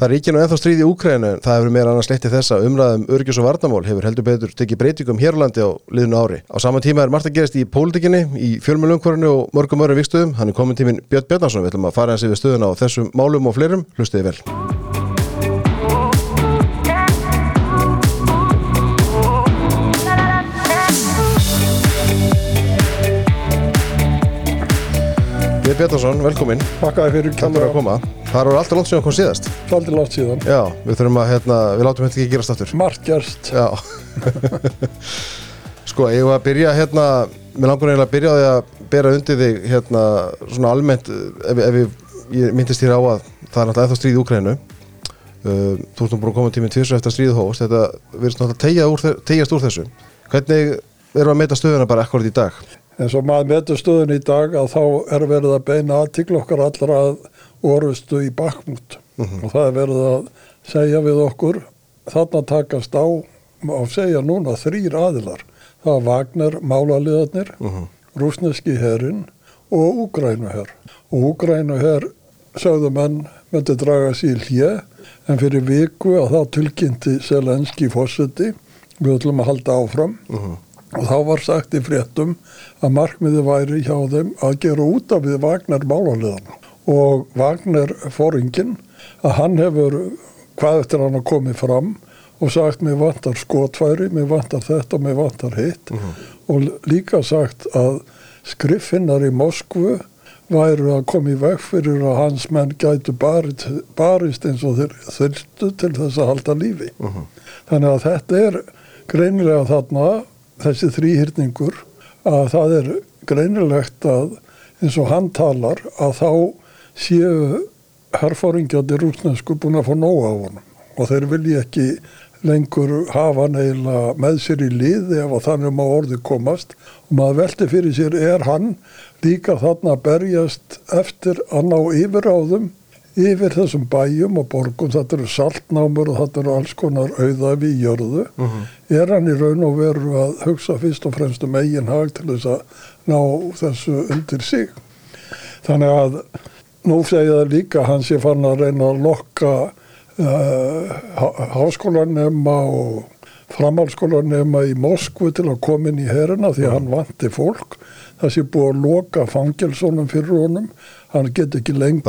Það ekki nú ennþá stríð í Úkrænu, það hefur meira annars leitt til þess að umræðum örgjus og varnamál hefur heldur betur tekið breytingum hérlandi á liðinu ári. Á sama tíma er margt að gerast í pólitíkinni, í fjölmjölungkvarinu og mörgum öru vikstöðum. Hann er komin tímin Björn Bjarnarsson, við ætlum að fara hans yfir stöðuna á þessum málum og fleirum. Hlustiði vel. Bjarnarsson, velkomin. Takkaði fyrir Takk fyrir að koma. Það eru alltaf langt sem kom síðast. Svolítið látt síðan. Já, við þurfum að, hérna, við látum þetta ekki gerast aftur. Margt gerst. Já Sko, ég var að byrja hérna Mér langur eiginlega að byrja á því að bera undir þig hérna svona almennt ef, ef ég, ég myndist hér á að það er náttúrulega ennþá stríð í Úkrænu uh, Þú ert nú búin að koma tíminn tvisur eftir að stríðið hóst Þetta verðist náttúrulega tegja úr, þessu Hvernig erum við að meita stöðuna bara ekkert í dag? En svo maður metur stöðun í dag að þá er verið að beina aðtikla okkar allra að orustu í bakmút. Og það er verið að segja við okkur, þarna takast á, á segja núna þrýr aðilar. Það var Wagner málaliðarnir, rúsneski herrin og Úgrænuher. Og Úgrænuher sögðu menn myndi draga sér hlje en fyrir viku að þá tilkynnti Selenski fórseti við ætlum að halda áfram og þá var sagt í fréttum að markmiði væri hjá þeim að gera út af við Wagner málaliðana. Og Wagner fóringin að hann hefur hvað eftir hann að komið fram og sagt mér vantar skotfæri, mér vantar þetta og mér vantar hitt. Og líka sagt að skriffinnar í Moskvu væru að koma í veg fyrir að hans menn gætu barist, barist eins og þurftu til þess að halda lífi. Þannig að þetta er greinilega þarna, þessi þrýhyrningur, að það er greinilegt að eins og hann talar að þá séu herfóringjandi rúsnesku búin að fá nóga á honum. Og þeir vilja ekki lengur hafa neila með sér í lið ef að þannig má orði komast. Og maður velti fyrir sér er hann líka þarna að berjast eftir að ná yfiráðum yfir þessum bæjum og borgum. Þetta eru saltnámur og þetta eru alls konar auðafi í jörðu. Er hann í raun og veru að hugsa fyrst og fremst um eigin hag til þess að ná þessu undir sig? Þannig að nú segja það líka að hann sé fann að reyna að lokka uh, háskólanema og framhalskólanema í Moskvu til að koma inn í herina því að hann vanti fólk. Sé búið að loka fangelsónum fyrir honum hann get ekki lengur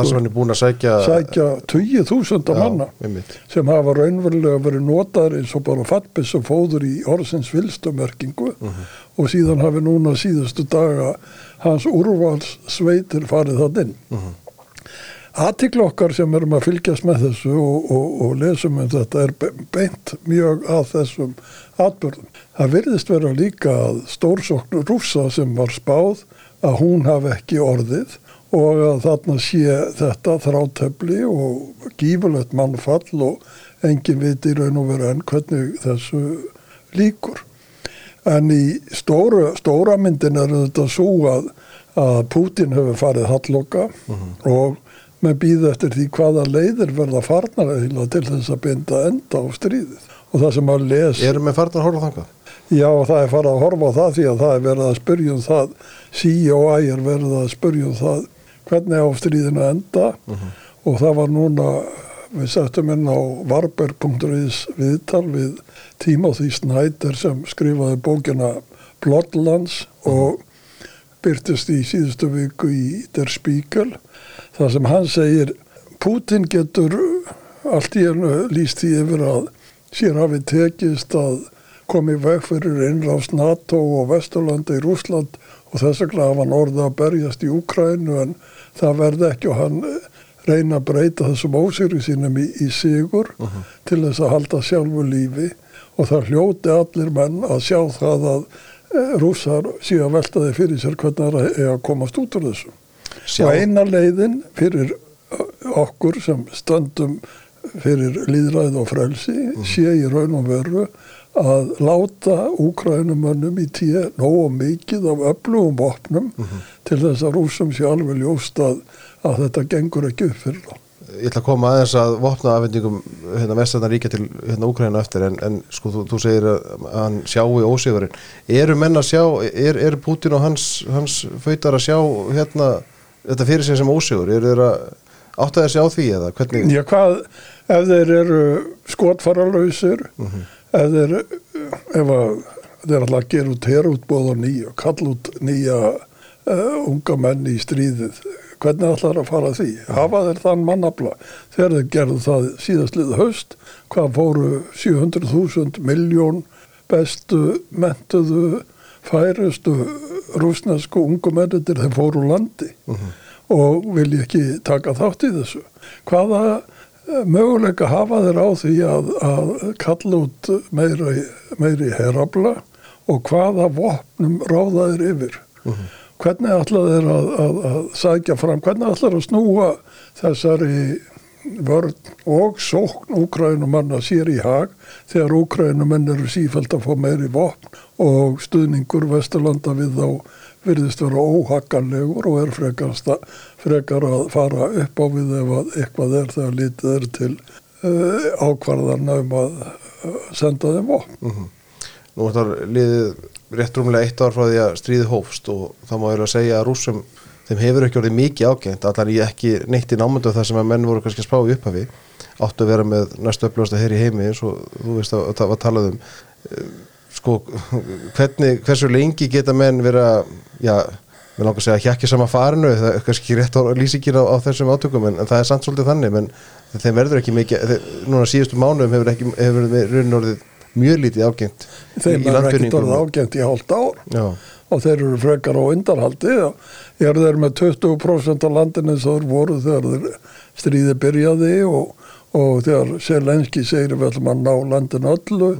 er sækja sækja 20.000 manna einmitt. sem hafa raunverulega verið notaðir eins og bara fattbiss og fóður í orðsins vilstumerkingu og síðan hafi núna síðustu daga hans úrvals sveitir farið það inn. Aðtikla okkar sem erum að fylgjast með þessu og, og, og lesum um þetta er be- beint mjög að þessum atbyrðum. Það virðist vera líka að stórsóknu rúsa sem var spáð að hún hafi ekki orðið og að þarna sé þetta þrátöfli og gífulegt mannfall og engin viti í raun og vera enn hvernig þessu líkur. En í stóra, stóra myndin er þetta svo að, að Putin hefur farið halloka og með býða eftir því hvaða leiðir verða farnar til þess að binda enda á stríðið. Og það sem að les... Erum við farin að horfa þangað? Já, það er farið að horfa á það því að það er verið að spyrja um það, sí og æ er verið að spyrja um það hvernig á stríðinu enda. Og það var núna, við settum inn á varberg.is viðtal við Timothy Snyder sem skrifaði bókina Bloodlands og byrtist í síðustu viku í Der Spiegel þar sem hann segir Putin getur allt í hennu líst því yfir að sér hafi tekist að komi veg fyrir innráðs NATO og Vesturlanda í Rúsland og þess vegna hafa hann orðið að berjast í Úkrænu en það verði ekki og hann reyna að breyta þessum ósýri sínum í, í sigur til þess að halda sjálfu lífi. Og það hljóti allir menn að sjá það að eh, rússar séu að velta þeir fyrir sér hvernig það er að komast út úr þessu. Sjá, Og eina leiðin fyrir okkur sem stöndum fyrir líðræð og frelsi sé í raun og veru að láta úkrænumönnum í tíu nógu mikið af öflugum vopnum til þess að rúsum sé alveg ljóst að, að þetta gengur ekki upp fyrir þá. ég ætla að koma aðeins að vopna afhendingum hérna, vestarnar ríkja til hérna, Úkræna eftir en, en sko þú, þú segir að hann sjáu ósigurinn. Eru menn að sjá, er, er Putin og hans, hans fautar að sjá hérna þetta fyrir sig sem ósigur? Eru þeir að átt að sjá því eða hvernig? Já, hvað ef þeir eru skotfaralausir ef þeir ef að þeir ætla að gera út herútbóð og nýja, kalla út nýja uh, unga menn í stríðið hvernig ætlar að fara því? Hafa þeir þann mannabla þegar þeir gerðu það síðastlið haust hvað fóru 700.000 miljón bestu mentuðu færustu rúsnesku ungu mennitir þeir fóru úr landi og vilja ekki taka þátt í þessu. Hvaða möguleika hafa þeir á því að, að kalla út meiri, meiri herabla og hvaða vopnum ráða þeir yfir. Hvernig ætla þeir að, að, að sækja fram, hvernig ætla þeir að snúa þessari vörn og sókn úkrænumanna sér í hag þegar úkrænumenn eru sífælt að fá meiri vopn og stuðningur Vesturlanda við þá virðist vera óhagganlegur og er frekast að, frekar að fara upp á við ef að eitthvað er þegar lítið er til uh, ákvarðana um að uh, senda þeim vopn. Nú er það liðið rétt rúmlega eitt ár frá því að stríði hófst og það má eiginlega segja að rússum þeim hefur ekki orðið mikið ágænt allar ég ekki neitt í námöndu þar sem að menn voru kannski að spá í upphafi áttu að vera með næstu upplöðast að heyri heimi eins og þú veist að það var talað um Eh, sko hvernig, hversu lengi geta menn vera já, mér langar að segja hjakki sama farinu, það er kannski rétt á lýsingir á, á þessum átökum en, en það er samt svolítið þannig menn þeim verður ekki mikið þeir, núna síðustu mánuðum hefur ekki hefur raunin orðið mjög lítið ágengt Þeim er ekkert orðið ágengt í hálft ár. Já, og þeir eru frekar á undarhaldi og eru þeir með 20% af landinu sem þeir voru þegar stríði byrjaði og, og þegar Selenski segir við ætlum að ná landinu öllu.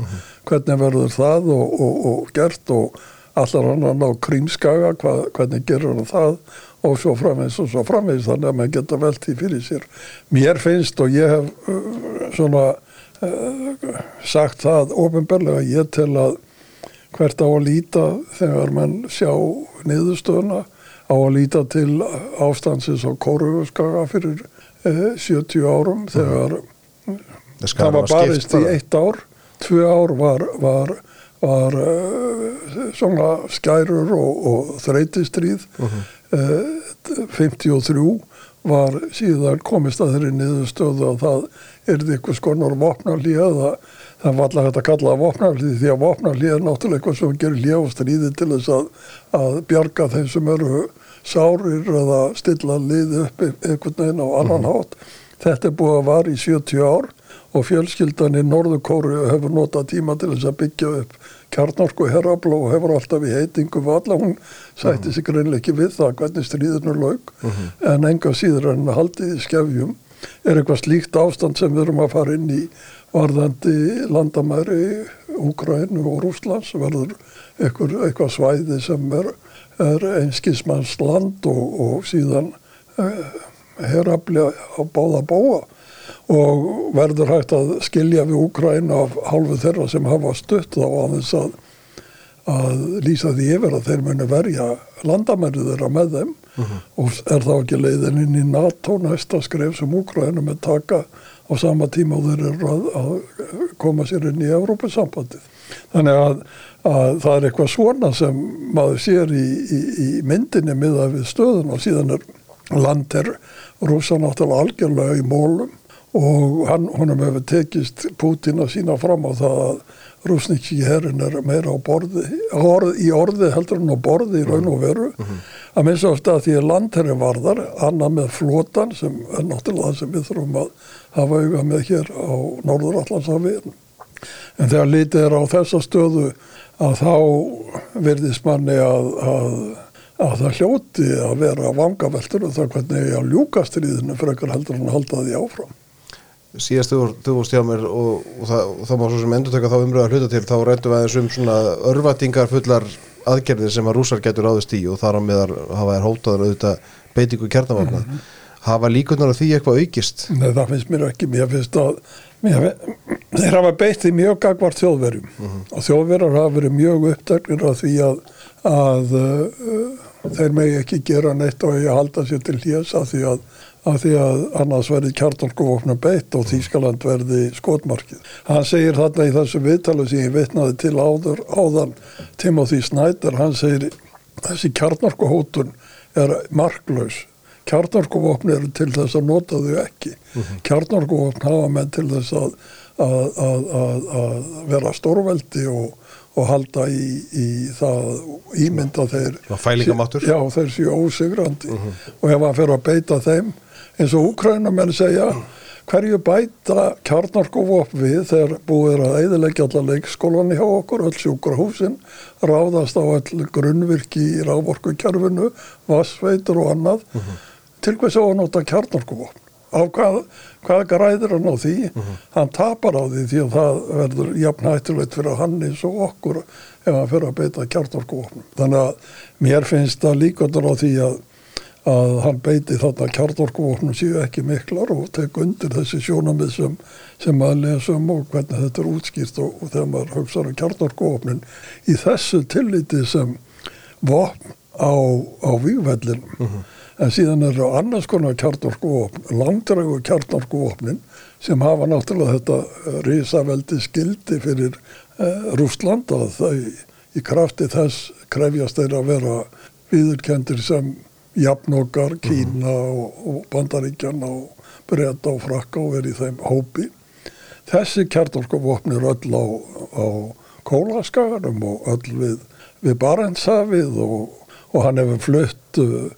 Hvernig verður það og, og, og gert? Og allar hann að ná krímskaga hvað, hvernig gerur hann það og svo framvegs og svo framvegs þannig að maður geta velt því fyrir sér. Mér finnst og ég hef uh, svona uh, sagt það ofinberlega ég tel að hvert á að líta þegar mann sjá niðurstöðuna á að líta til ástansins á Kóruðurskaga fyrir eh, 70 árum þegar það var barist í eitt ár tvö ár var, var, var uh, svona skærur og, og þreytistríð. Uh 53 var síðan komist að þeirri niðurstöðu að það er eitthvað skonar vopnarlíða það, það var alltaf hægt að kalla það vopnarlíði því að vopnarlíða er náttúrulega eitthvað sem gerir líða og stríði til þess að, að bjarga þeim sem eru sárir eða stilla liði upp einhvern veginn á annan hátt. Þetta er búið að var í 70 ár og fjölskyldan í Norðurkóru hefur notað tíma til þess að byggja upp kjarnorku herrabla og hefur alltaf í heitingu valla, hún sætti sig greinlega ekki við það hvernig stríðinu laug en enga síður en haldið í skefjum. Er eitthvað slíkt ástand sem við erum að fara inn í varðandi landamæri Úgrænu og Rúslands verður eitthvað, eitthvað svæði sem er, er einskismanns land og, og síðan uh, herrabli á báða bóa og verður hægt að skilja við Úgræn af hálfu þeirra sem hafa stutt þá að þess að, að lýsa því yfir að þeir muni verja landamærið þeirra með þeim. Og er þá ekki leiðin inn í NATO næsta skref sem Úgrænum er taka á sama tíma og þeir eru að, að koma sér inn í Evrópusambandið. Þannig að, að það er eitthvað svona sem maður sér í, í, í myndinni miðað við stöðun og síðan er land er rúsa náttúrulega algjörlega í mólum og hann, honum hefur tekist Putin að sína fram á það að rúsniki herrin er meira á borði, orð, í orði heldur hann á borði í raun og veru. Að minnst ást að því að landherri varðar annað með flotan sem er náttúrulega það sem við þurfum að hafa auga með hér á Norður-Allandshafi en þegar lítið er á þessa stöðu að þá verðist manni að, að, að það hljóti að vera vangaveltur og það hvernig að ljúka stríðinu frekar heldur hann að halda því áfram síðast þú, varst hjá mér og, og, það, og það má svo sem endur taka þá umröða hluta til þá rættum við aðeins um svona örvatingar fullar aðgerðir sem að rússar getur ráðist í og þar á meðar hafa þær hótaður auðvitað beitingu kjarnavagna hafa líkunar á því eitthvað aukist? Nei, það finnst mér ekki, mér finnst að mér, þeir hafa beitt því mjög gagvart þjóðverjum. Og þjóðverjar hafa verið mjög uppdæknir af því að, að uh, þeir megi ekki gera neitt og ég halda sér til hljés af því að af því að annars verði kjartolkuvopna beitt og Þýskaland verði skotmarkið. Hann segir þarna í þessu viðtali sem ég vitnaði til áður, áðan Timothy Snyder, hann segir þessi kjartolkuhótun er marklaus kjarnorkuvopn eru til þess að nota þau ekki. Kjarnorkuvopn hafa menn til þess að, að, að, að, að vera stórveldi og, og halda í, í það ímynda þeir. Já, þeir séu ósigrandi og ef hann fer að beita þeim eins og Úkrænamenn segja hverju bæta kjarnarkuvopn við þegar búið er að eðilegja allar leikskólan hjá okkur, öll sjúkrahúsin ráðast á öll grunnvirki í rávorkukerfinu, vassveitur og annað. Til hvers að nota kjarnarkuvopn á hvað, hvað græðir hann á því? Hann tapar á því því að það verður jafn hættulegt fyrir hann eins og okkur ef hann fyrir að beita kjarnarkuvopn þannig að mér finnst það líkandur á því að að hann beiti þarna kjartorkuvopnum séu ekki miklar og tek undir þessi sjónamið sem, sem maður lesum og hvernig þetta er útskýrt og, og þegar maður hugsaður um kjartorkuvopnin í þessu tilliti sem vopn á, á vývellin en síðan eru annars konar kjartorkuvopn, langdrægu kjartorkuvopnin sem hafa náttúrulega þetta risaveldi skildi fyrir eh, Rústland að þau í krafti þess krefjast þeir að vera viðurkendir sem jafnokkar, Kína og, og Bandaríkjana og Breta og Frakka og verið þeim hópi. Þessi kjartorkuvopn er öll á, á kólaskaganum og öll við, við Barentshafið og, og hann hefur flutt uh,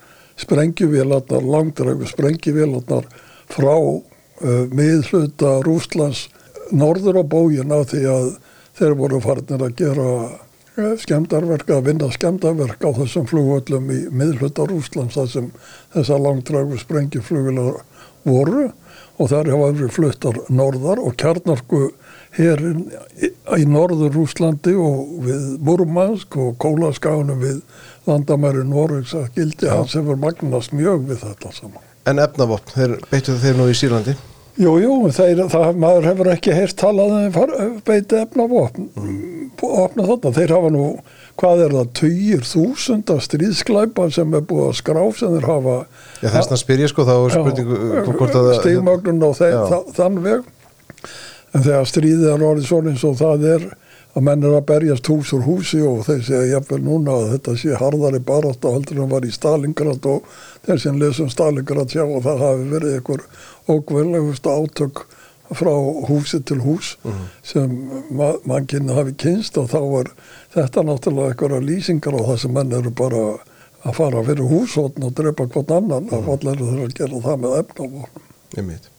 sprengjuvélarnar, langdrægu sprengjuvélarnar frá uh, miðhluta Rúslands norður á bógina því að þeir voru farnir að gera skemdarverk að vinna skemdarverk á þessum flugvöllum í miðhluta Rúslands þar sem þessar langdrægu sprengjuflugular voru og þar hafa verið fluttar norðar og kjarnarku herin í norður Rúslandi og við Murmansk og Kólaskánu við landamæri Norvegs að gildi Já. hans hefur magnast mjög við þetta saman. En efnavopn, beittu þeir nú í Sýrlandi Jú, jú, þeir, það, maður hefur ekki heyrt talað um beiti efna vopn, opna þarna, þeir hafa nú, hvað er það, tugir þúsunda stríðsklæpa sem er búið að skrá sem þeir hafa Já, þess að spyr ég sko, þá þeir, Já. þa, þann veg. En þegar stríðið er orðið svona eins og það er að menn er að berjast hús úr húsi og þeir segja jafnvel núna að þetta sé harðari barátt og heldur en var í Stalingrad og þeir sem lesum Stalingrad sjá og það hafi verið einhver ókveðlegust átök frá húsi til hús sem ma mann kynna hafi kynst og þá er þetta náttúrulega einhverja lýsingar og það sem menn eru bara að fara fyrir húsotn og drepa hvort annan að allir þeir að gera það með efnavopnum. Einmitt.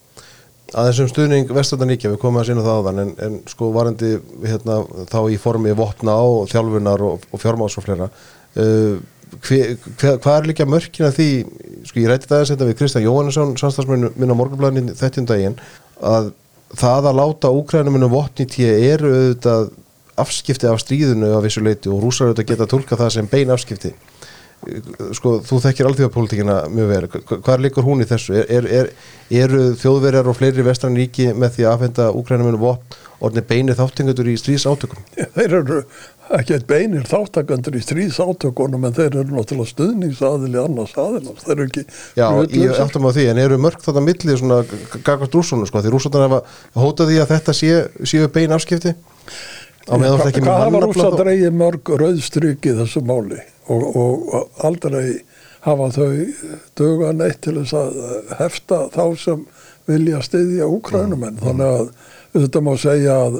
Að þessum stuðning Vesturlandaríkja, við komum að sína það áðan en, en sko varandi hérna, þá í formi vopna og þjálfunar og, og fjármáls og fleira uh, hvað er líka mörkin að því, sko ég rætti það að setja við Kristján Jóhannesson, samstagsmenn minn á morgunblæðin þetta daginn, að það að láta úkrænum minnum vopni tíu eru auðvitað afskipti af stríðinu af vissu leiti og rúsar auðvitað geta tólka það sem bein afskipti. Sko, þú þekkir alþjóðapólitíkina mjög Hva- hvað líkur hún í þessu? Er, er, er, eru þjóðverjar og fleiri vestran ríki með því að afhenda úkrænuminu vopn orðin beinir þáttingatur í stríðsátökum? Þeir eru ekki eitt beinir þáttakandur í stríðsátökunum en þeir eru náttúrulega stuðningsaðili annars aðilans. Þeir eru ekki Já, ég áttum á því, en eru mörg þetta milli svona gagvart rússónu, sko, því rússónar hafa hótað því að þetta sé, séu bein afskipti? Á meðan ert ekki Hvað hafa rúsa dreigið mörg rauðstryk í þessu máli? Og, og, aldrei hafa þau duga neitt til þess að hefta þá sem vilja styðja úkrænumenn. Þannig að þetta má segja að,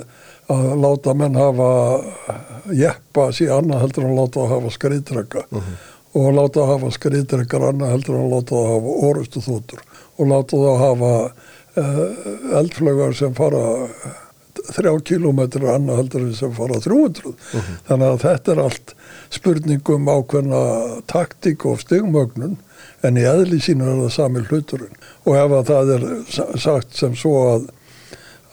að láta menn hafa jeppa sér annað heldur en láta hafa skriðdrega og láta hafa skriðdregar annað heldur en láta hafa orustu þútur og láta það að hafa uh, eldflögar sem fara þrjá kilómetri annað heldur en sem fara 300 þannig að þetta er allt spurningum ákveðna taktík og stigmögnun en í eðli sínu er það sami hluturinn. Og ef að það er sa- sagt sem svo að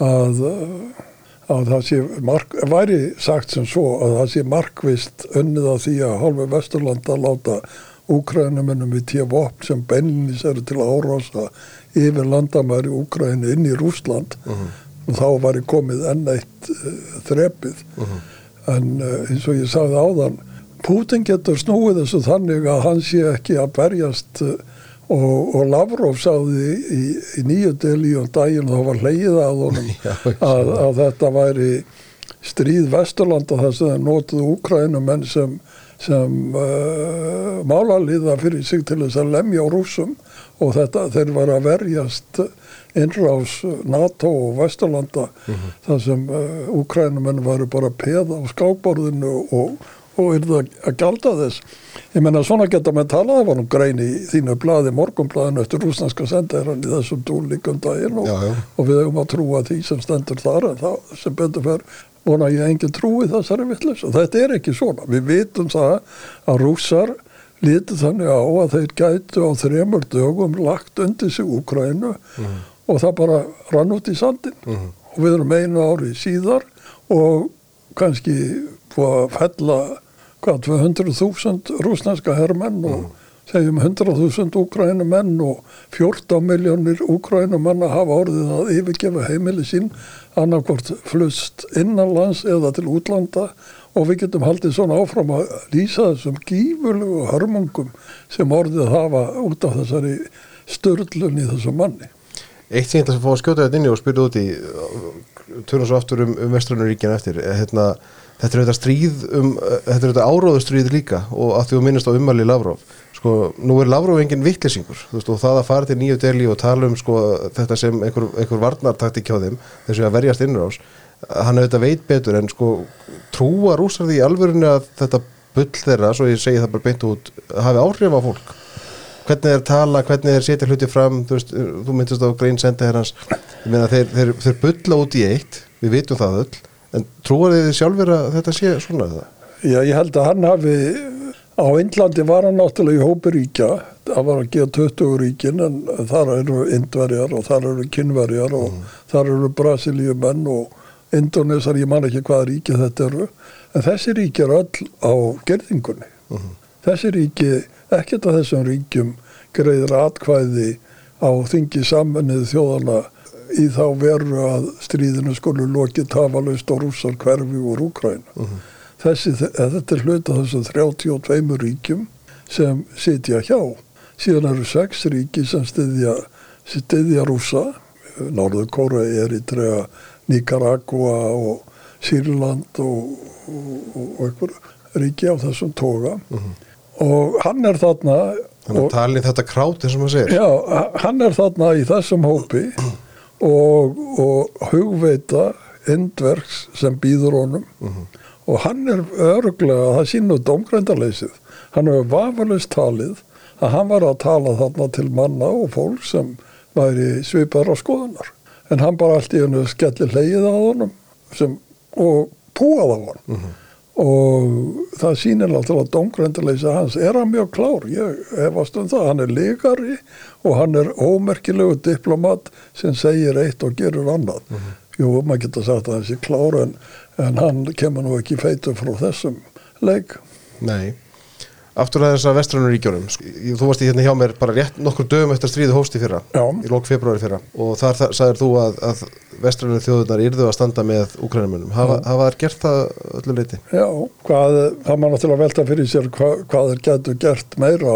að, uh, að það sé mark, væri sagt sem svo að það sé markvist unnið að því að hálfu Vesturlanda láta Úkrænumennum við tíu vopn sem beinlinis eru til að árása yfir landamæri Úkrænu inn í Rúsland og þá ég komið enn eitt uh, þrepið. En uh, eins og ég sagði áðan Putin getur snúið þessu þannig að hann sé ekki að berjast uh, og, og Lavrov sagði í, í, nýju deli og daginn það var leið að honum Já, að, að þetta væri stríð Vesturlanda þar sem þeir notuðu Úkrænumenn sem, sem uh, málarliða fyrir sig til þess að lemja rúsum og þetta þeir var að verjast innrás NATO og Vesturlanda þar sem uh, úkrænumenn varu bara peða á skákborðinu og, og er það að gjalda þess. Ég menna svona geta með talað það var nú grein í þínu blaði morgunblaðinu eftir rúsnarska sendaherran í þessum dúlíkum daginn og, Já, já. og við höfum að trúa því sem stendur þar en það sem betur fer vona ég engin trúi þessari vittlis og þetta er ekki svona. Við vitum það að rússar lítið þannig á að þeir gætu á þremur dögum lagt undir sig Úkrænu og það bara rann út í sandin og við erum einu ári síðar og kannski búið að fella hvað 200.000 rúsneska herrmenn og segjum 100.000 úkrænumenn og 14 miljónir úkrænumenn að hafa orðið að yfirgefa heimili sín annarkvort flust innanlands eða til útlanda og við getum haldið svona áfram að lýsa þessum gífurlegu hörmungum sem orðið hafa út af þessari störlun í þessum manni. Eitt sem ég ætla að fá að skjóta þetta inn í og spyrja út í törnum svo aftur um, um vestrannuríkina eftir eh, hérna, þetta er þetta stríð um, eh, þetta er þetta áróðustríð líka og að því að minnast á ummæli Lavrov. Sko, nú er Lavrov engin vittlisingur veist, og það að fara til nýju deli og tala um sko, þetta sem einhver, einhver varnartaktik hjá þeim þessu að verjast innrás hann auðvitað veit betur en sko trúa rúsar því alvörinu að þetta bull þeirra, svo ég segi það bara beint út hafi áhrif á fólk hvernig þeir tala, hvernig þeir setja hluti fram þú, veist, þú myndist á grein sendi herrans ég meina þeir, þeir, þeir bulla út í eitt við vitum það öll en trúar þið sjálfur að þetta sé svona það? Já, ég held að hann hafi á Índlandi var hann náttúrulega í hópi ríkja það var að gefa 20 ríkin en þar eru indverjar og þar eru kynverjar og þar eru brasilíumenn og indonesar, ég man ekki hvaða ríki þetta eru. En þessi ríki er öll á gerðingunni þessi ríki, ekkert af þessum ríkjum greiður atkvæði á þingi samennið þjóðana í þá veru að stríðinu skulu lokið tafalaust og rússar hverfi úr Úkræna. Þessi, þetta er hluta þessum 32 ríkjum sem sitja hjá. Síðan eru sex ríki sem styðja, styðja rússa, Norður Kóra, Eritrea, Nicaragua og Sýrland og, og, og einhver ríki á þessum toga. Og hann er þarna Þannig að tali þetta kráti sem maður segir. Já, hann er þarna í þessum hópi og, og hugveita indverks sem býður honum. Og hann er örglega, það sínu domgrændarleysið, hann hefur vafalist talið að hann var að tala þarna til manna og fólk sem væri svipar á skoðunar. En hann bara allt í hennu skellir leið á honum sem, og púað á honum og það sýnir náttúrulega að domgrændarleysa hans er hann mjög klár, ég hefast um það. Hann er líkari og hann er ómerkilegu diplomat sem segir eitt og gerur annað. Jú, maður getur sagt að sé klár en, en hann kemur nú ekki feitur frá þessum leik. Nei Aftur að þess að vestrannu ríkjónum Þú varst í hérna hjá mér bara rétt nokkur dögum eftir stríðu hósti fyrra Já. í lók februari fyrra og þar þa- sagðir þú að, að vestrannu þjóðunar yrðu að standa með úkrænumönum hafa, hafa þær gert það öllu leiti? Já, hvað, það maður náttúrulega velta fyrir sér hvað, hvað þeir getur gert meira.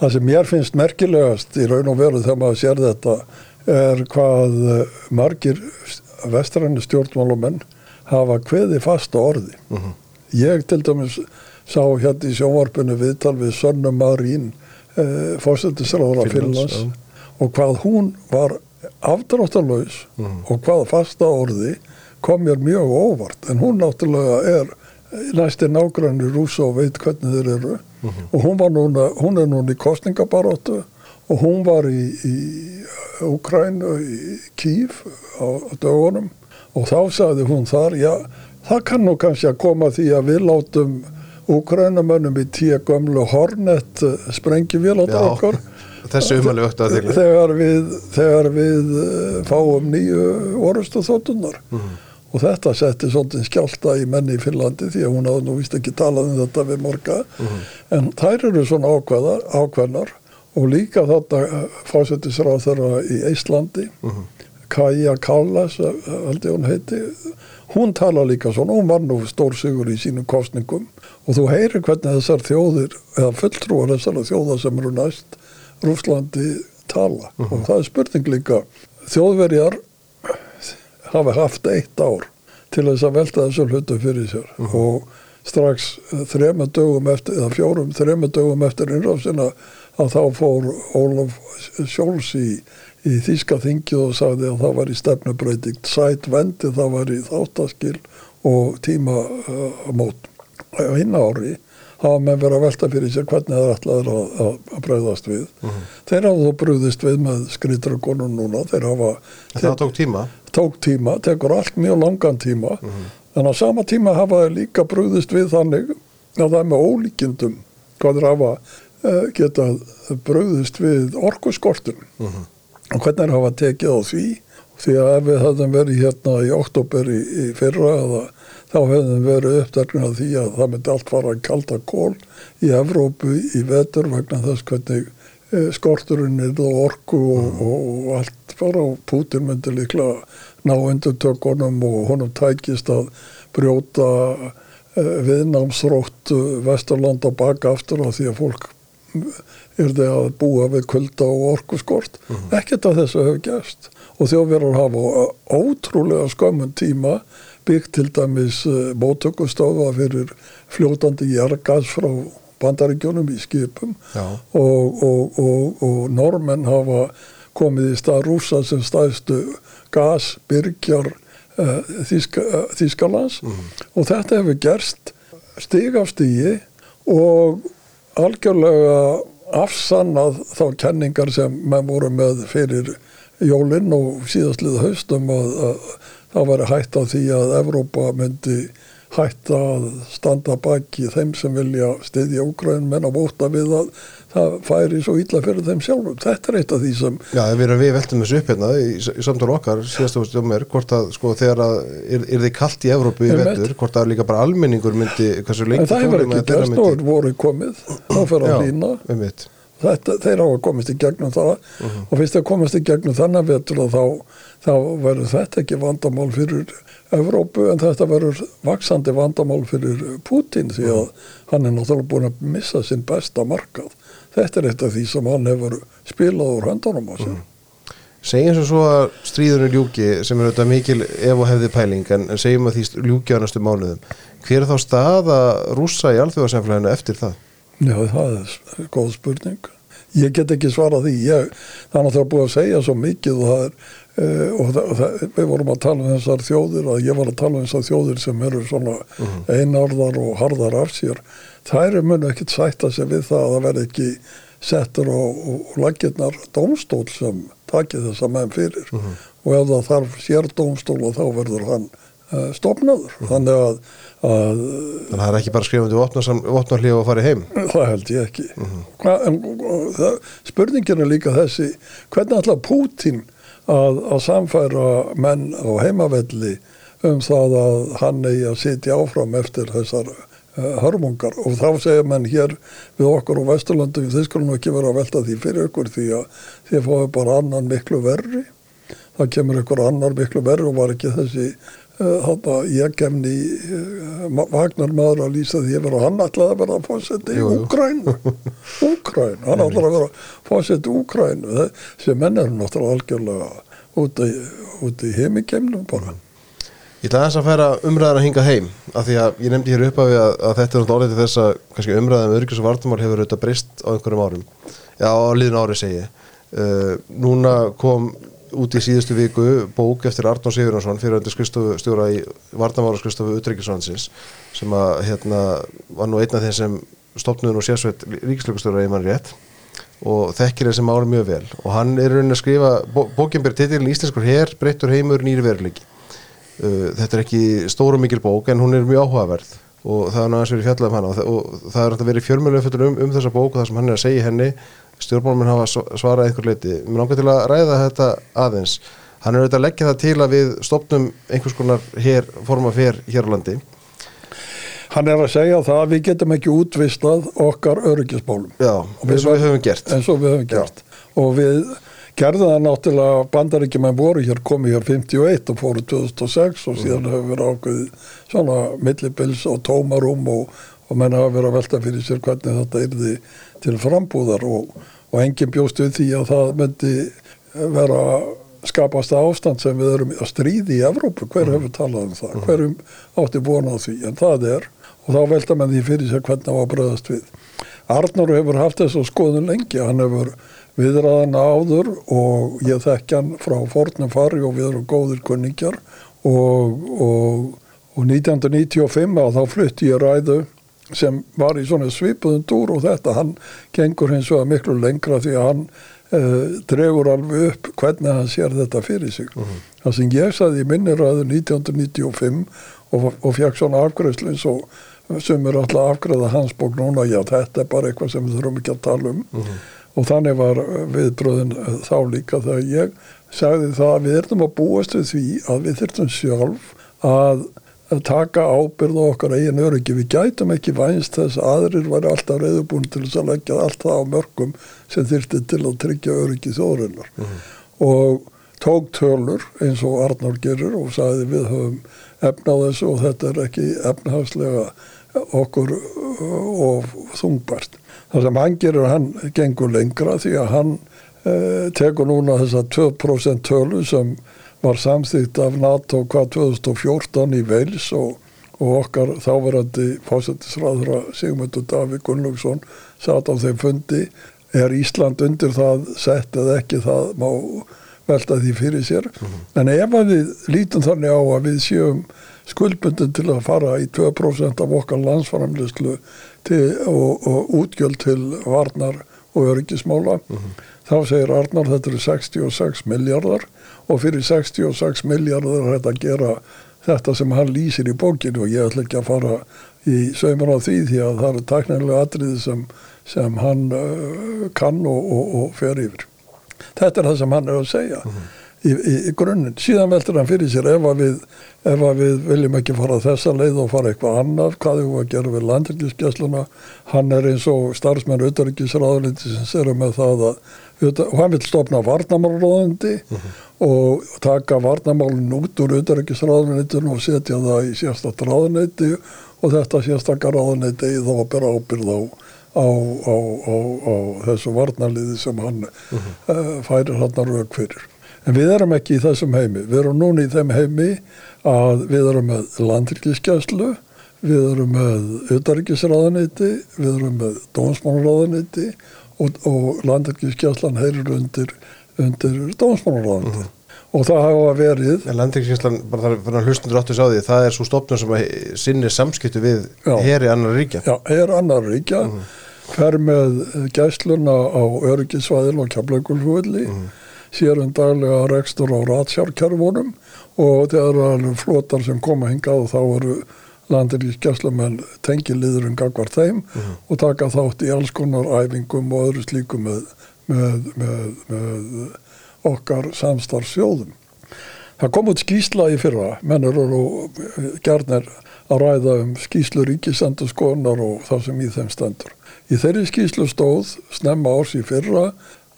Það sem mér finnst merkilegast í raun og veru þegar maður sér þetta er hvað margir vestræni stjórnmálumenn hafa kveði fasta orði. Ég til dæmis sá hérna í sjónvarpinu viðtal við Sönnu Marín, eh, fórsetisráðra Finnlands, og hvað hún var afdráttarlaus og hvað fasta orði kom mér mjög óvart. En hún náttúrulega er næsti nágrann í Rúsa og veit hvernig þeir eru. Og hún, var núna, hún er núna í kostningabaróttu og hún var í, í Ukrænu, í Kív á, á dögunum. Og þá sagði hún þar, já, það kann nú kannski að koma því að við látum Ukrænumönnum í tíu gömlu Hornet sprengjuvél á Já. okkar Þessi umhverju öktu að þegla þegar þegar við eh, fáum nýju orustu þóttunar og þetta setti svolítið skjálta í menni í Finnlandi því að hún hafði nú vist ekki talað um þetta við morga. En þær eru svona ákveðar, ákveðnar. Og líka þetta fásettisráð þeirra í Íslandi Kaja Kallas held ég hún heiti hún tala líka svona, hún var nú stórsigur í sínum kostningum og þú heyrir hvernig þessar þjóðir eða fulltrúar þessar þjóðar sem eru næst Rúslandi tala. Og það er spurning líka þjóðverjar hafa haft eitt ár til þess að velta þessu hlutu fyrir sér. Og strax þrema dögum eftir, eða fjórum þrema dögum eftir innráfsina að þá fór Ólaf Sjóls í, í Þíska þingi og sagði að það var í stefnubreyting. Sæt vendi, það var í þáttaskil og tímamót uh, á hinn ári hafa menn verið að velta fyrir sér hvernig það er ætlaður að, að, að breyðast við. Þeir hafa þó brúðist við með skritrakonun núna, þeir hafa En það tók tíma? Tók tíma, tekur allt mjög langan tíma. En á sama tíma hafa þeir líka brúðist við þannig að það er með ólíkindum hvað þeir hafa uh, getað brúðist við orkuskortun og hvernig hafa tekið á því? Því að ef við hefðum verið hérna í oktober í, í fyrra eða þá hefðum verið uppdærkun af því að það myndi allt fara að kalda kól í Evrópu í vetur vegna þess hvernig eh, skorturinn er og orku og, og, og allt fara og Putin myndi líklega ná undir tökunum og honum tækist að brjóta uh, viðnámsrótt uh, Vesturland á baka aftur af því að fólk það að búa við kulda og orkuskort. Ekkert af þessu hefur gerst. Og þjóðverðar hafa ótrúlega skömmun tíma byggt til dæmis uh, mótökustofa fyrir fljótandi jargas frá bandaríkjónum í skipum. Og, og, og, og normenn hafa komið í stað rúsa sem staðstu gasbyrgjar uh, Þíska, uh, Þískalands og þetta hefur gerst stig af stigi og algjörlega afsannað þá kenningar sem menn voru með fyrir jólinn og síðastlið haustum að, að það væri hætt á því að Evrópa myndi hætta að standa baki þeim sem vilja styðja Úgræn menn að vóta við að það færi svo illa fyrir þeim sjálfum. Þetta er eitt af því sem Já, við erum við veltum þessu upp hérna í, í samtal okkar, síðastu fórstu um mér hvort að sko þegar að er, er þið kalt í Evrópu í vetur, hvort að líka bara almenningur myndi, hversu lengi en það hefur ekki gerst og voru komið þá fyrir að hlýna. einmitt. Þetta, þeir hafa komist í gegnum það og fyrst að komast í gegnum þannig vetur og þá, þá verður þetta ekki vandamál fyrir Evrópu en þetta verður vaksandi vandamál fyrir Putin því að hann er náttúrulega búin að missa sinn besta markað. Þetta er eitt af því sem hann hefur spilað úr höndunum á sér. Segjum sem svo að stríðunni ljúki sem er auðvitað mikil ef og hefði pæling en, segjum að því ljúki á næstu mánuðum hver er þá staða rússa í alþjóðarsamfélaginu eftir það? Já, það er góð spurning. Ég get ekki svarað því. Ég, það er náttúrulega búið að segja svo mikið og það er Uh, og það, það, við vorum að tala um þessar þjóðir að ég var að tala um þessar þjóðir sem eru svona einarðar og harðar af sér. Þær er munu ekkit sætta sig við það að það verði ekki settur og, og, og laggirnar dómstól sem takið þessa menn fyrir. Og ef það þarf sér dómstól og þá verður hann uh, stopnaður þannig að, að Þannig að það er ekki bara skrifandi vopnarlíf og farið heim? Það held ég ekki. Hva, en, og, það, spurningin er líka þessi hvernig ætla Pútín að, að samfæra menn á heimavelli um það að hann eigi að sitja áfram eftir þessar uh, hörmungar. Og þá segja menn hér við okkur á Vesturlandu þið skulum ekki vera að velta því fyrir ykkur því að þið fáið bara annan miklu verri. Það kemur ykkur annar miklu verri og var ekki þessi uh, ég kemni Vagnar maður að lýsa því að hann ætlaði að vera að fórsetta í. Úkræn Úkræn, hann ætlaði að vera að fórsetta í Úkræn sem menn er náttúrulega algjörlega út í, út í heimikemnum bara. Ég ætla aðeins að færa umræðan að hinga heim af því að ég nefndi hér upp að, að, að þetta er náttúrulega til þess að kannski umræðan um örgis og vartumál hefur auðvitað breyst á einhverjum árum. Já, á liðin ári segi uh, Núna kom út í síðustu viku bók eftir Arnón Sigurðarsson fyrir undir skristofu stjóra í vartamála skristofu Utreikisvansins sem að hérna var nú einn af þeim sem stopnuðun og sérsveit ríkislökustjóra í mann rétt og þekkir þessi máli mjög vel. Og hann er raunin að skrifa bó, bókin ber titilin Íslenskur her, breyttur heimur, nýri veruleiki. Uh, þetta er ekki stóru mikil bók en hún er mjög áhugaverð og það er náttúrulega verið fjallað um hana. Og, það- og það er verið fjörmjölu um, um þessa bók og það sem hann er að segja henni. Stjórnmálmenn hafa sv- svarað einhver leiti mér langar til að ræða þetta aðeins. Hann er auðvitað að leggja það til að við stopnum einhvers konar her, forma fer hér á landi. Hann er að segja það að við getum ekki útvistað okkar öryggismálum. Já, eins og við höfum gert. Eins og við höfum gert. Og við gerðum það náttúrulega bandaríkjumenn voru hér komið hér 51 og fóru 2006 og síðan Mhm. hefur verið ákveðið svona millibils og tómarum og, og menn hafa verið að velta fyrir sér hvernig þetta yrði til frambúðar og, og enginn bjóst við því að það myndi vera skapast ástand sem við erum að stríði í Evrópu, hver hefur talað um það? Hverjum átti vona á því, en það er og þá velta menn því fyrir sér hvernig á að bröðast við. Arnur hefur haft þess að skoðun lengi, hann hefur viðraðan áður og ég þekk hann frá fornum fari og við erum góðir kunningjar og, og, og 1995 að þá flutti ég ræðu sem var í svona svipuðum dúr og þetta, hann gengur hins vegar miklu lengra því að hann uh, dregur alveg upp hvernig hann sér þetta fyrir sig. Uh -huh. Það sem ég saði í minni ræðu 1995 og, og fekk svona afgræslu eins og sem er alltaf afgræða hans bók núna, já þetta er bara eitthvað sem við þurfum ekki að tala um uh -huh. Og þannig var viðbröðin þá líka þegar ég sagði það að við ertum að búast við því að við þurftum sjálf að, taka ábyrð á okkar eigin öryggi, við gætum ekki vænst þess að aðrir var alltaf reyðubúin til þess að leggja alltaf á mörgum sem þurfti til að tryggja öryggi þórinnar og tók tölur eins og Arnár gerir og sagði við höfum efna á þessu og þetta er ekki efnahagslega okkur og þungbært. Það sem hann gerir, hann gengur lengra því að hann eh, tekur núna þessa 2% tölu sem var samþýtt af NATO hvað 2014 í Veils og, og okkar þáverandi fósættisræðra Sigmundur Davík Gunnlaugsson satt á þeim fundi er Ísland undir það sett eða ekki það má velta því fyrir sér mm -hmm. en ef við lítum þannig á að við séum skuldbundin til að fara í 2% af okkar landsframleyslu og, og útgjöld til varnar og öryggismála mm -hmm. þá segir Arnar þetta eru 66 miljardar og fyrir 66 miljardar er þetta að gera þetta sem hann lýsir í bókinu og ég ætla ekki að fara í sögumar á því því að það eru taknilega atriði sem, sem hann uh, kann og, og, og fer yfir þetta er það sem hann er að segja mm -hmm. Í, í, í grunninn, síðan veldur hann fyrir sér ef að við, ef að við viljum ekki fara þessa leið og fara eitthvað annar hvað við að gera við landrikiðskessluna hann er eins og starfsmenn auðarikisraðalindi sem sérum með það að og hann vil stopna varnamálróðandi mm -hmm. og taka varnamálun út úr auðarikisraðalindinu og setja það í sérstakta ráðaneyti og þetta sérstakka ráðaneyti þá að bera ábyrð á á, á, á, á þessu varnaliði sem hann uh -huh. uh, færir hann að rauk fyrir. En við erum ekki í þessum heimi. Við erum núna í þeim heimi að við erum með landrikliskjæslu, við erum með auðarrikisraðaneyti, við erum með dónsmánraðaneyti og, og landrikliskjæslan heyrir undir, undir dónsmánraðaneyti. Uh -huh og það hafa verið Landriksíslan, bara þar fyrir að hlustundur áttu sá því það er svo stofnum sem sinnir samskiptu við heri annar ríkja Já, heri annar ríkja mm -hmm. fer með gæsluna á öryggisvæðil og kjapleikulhulli mm -hmm. Sér um daglega rekstur á ratsjárkerfunum og þegar það eru flotar sem koma hingað og þá eru landriksgæslumenn tengiliðurinn gagvar þeim mm og taka þátt í alls konar æfingum og öðru slíkum með, með, með, með okkar samstarfsjóðum. Það kom út skýsla í fyrra, mennur og gerðnir að ræða um skýslu ríkisendur skoðunar og það sem í þeim stendur. Í þeirri skýslu stóð snemma árs í fyrra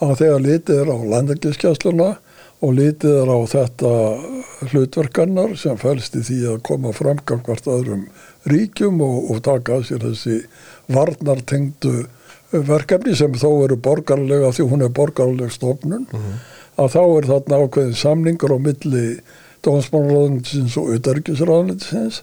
að þegar litið er á landarkiskjæsluna og litið er á þetta hlutverkannar sem fælst í því að koma framgang hvert öðrum ríkjum og, og taka að sér þessi varnartengdu verkefni sem þó eru borgarlega því hún er borgarleg stofnun mm -hmm að þá er þarna ákveðin samningur á milli dómsmálaráðuninsins og auðarikisráðuninsins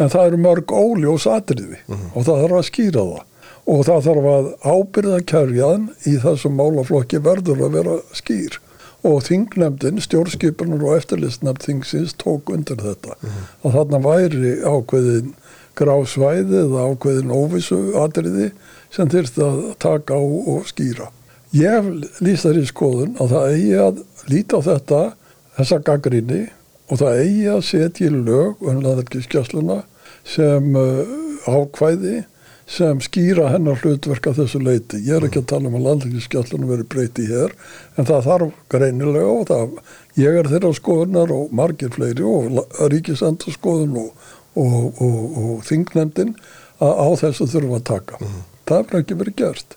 en það eru mörg óljós atriði mm -hmm. og það þarf að skýra það og það þarf að ábyrða kærjan í þessum málaflokki verður að vera skýr og þingnemdin, stjórnskipunar og eftirlistnefnd þingsins tók undir þetta mm -hmm. og þarna væri ákveðin grásvæði eða ákveðin óvissu atriði sem þurfti að taka á og skýra Ég lýst þar í skoðun að það eigi að líta á þetta, þessa gaggrinni og það eigi að setja í lög um landarkiskjastluna sem uh, ákvæði sem skýra hennar hlutverka þessu leiti. Ég er ekki að tala um að landarkiskjastluna veri breyti hér en það þarf greinilega og það, ég er þeirra skoðunar og margir fleiri og ríkisendur skoðun og, og, og, og þingnefndin að á þessu þurfum að taka. Mm. Það er ekki verið gerst.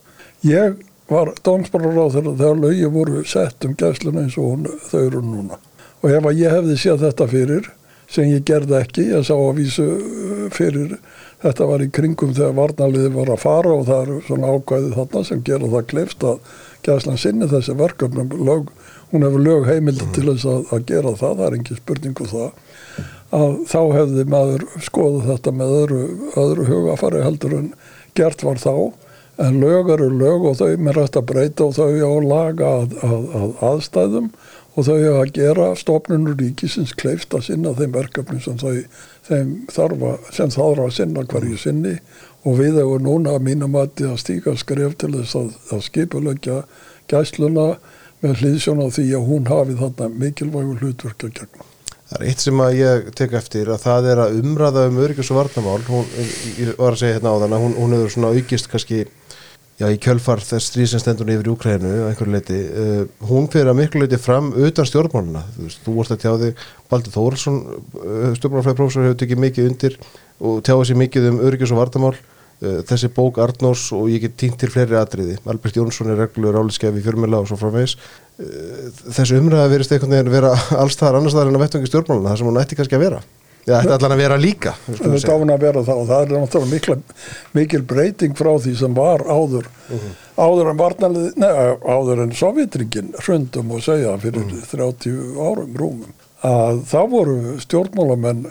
Ég var dómsmálaráð þegar lögi voru sett um gæsluna eins og hún, þau eru núna. Og ef að ég hefði séð þetta fyrir, sem ég gerði ekki, ég sá að vísu uh, fyrir, þetta var í kringum þegar varnaliði var að fara og það eru svona ákvæðið þarna sem gera það klefst að gæslan sinni þessi verkefnum, lög, hún hefur lög heimild mm. til þess að, að gera það, það er ekki spurningu um það, að þá hefði maður skoðið þetta með öðru, öðru hugafari heldur en gert var þá. En lög eru lög og þau mér hægt að breyta og þau á laga að, að, að aðstæðum og þau á að gera stofnunur ríkisins kleift að sinna þeim verkefnum sem þau þeim þarfa, sem þarf að sinna hverju sinni. Og við hefur núna að mínum að stíka skref til þess að, að skipulegja gæsluna með hlýðsjón á því að hún hafi þarna mikilvægu hlutverk að gegna. Það er eitt sem að ég tek eftir að það er að umræða um öryggis og varnamál hún, var að segja hérna á þann að hún, hún hefur svona aukist kannski já, í kjölfar þess stríðsendendun yfir Úkrænu á einhverju leiti, uh, hún fyrir að miklu leiti fram utan stjórnmáluna þú veist, þú vorst að tjá þig, Baldur Þóraldsson uh, stjórnmálafræðiprófessor hefur tekið mikið undir og tjáði sér mikið um öryggis og varnamál uh, þessi bók Arnós og ég get týnt til fleiri atriði, Albert Jónsson er reglur áliðskefi fjörmjöla og svo framvegs þessu umræða verist einhvern veginn vera alls þar annars þar en að vettvangi stjórnmáluna það sem hún ætti kannski að vera eða ætti allan að vera líka þetta áfinn að vera það og það er náttúrulega mikil, mikil breyting frá því sem var áður uh -huh. áður en varnalið, neða áður en Sovjetringin hrundum og segja fyrir uh -huh. 30 árum rúmum að þá voru stjórnmálamenn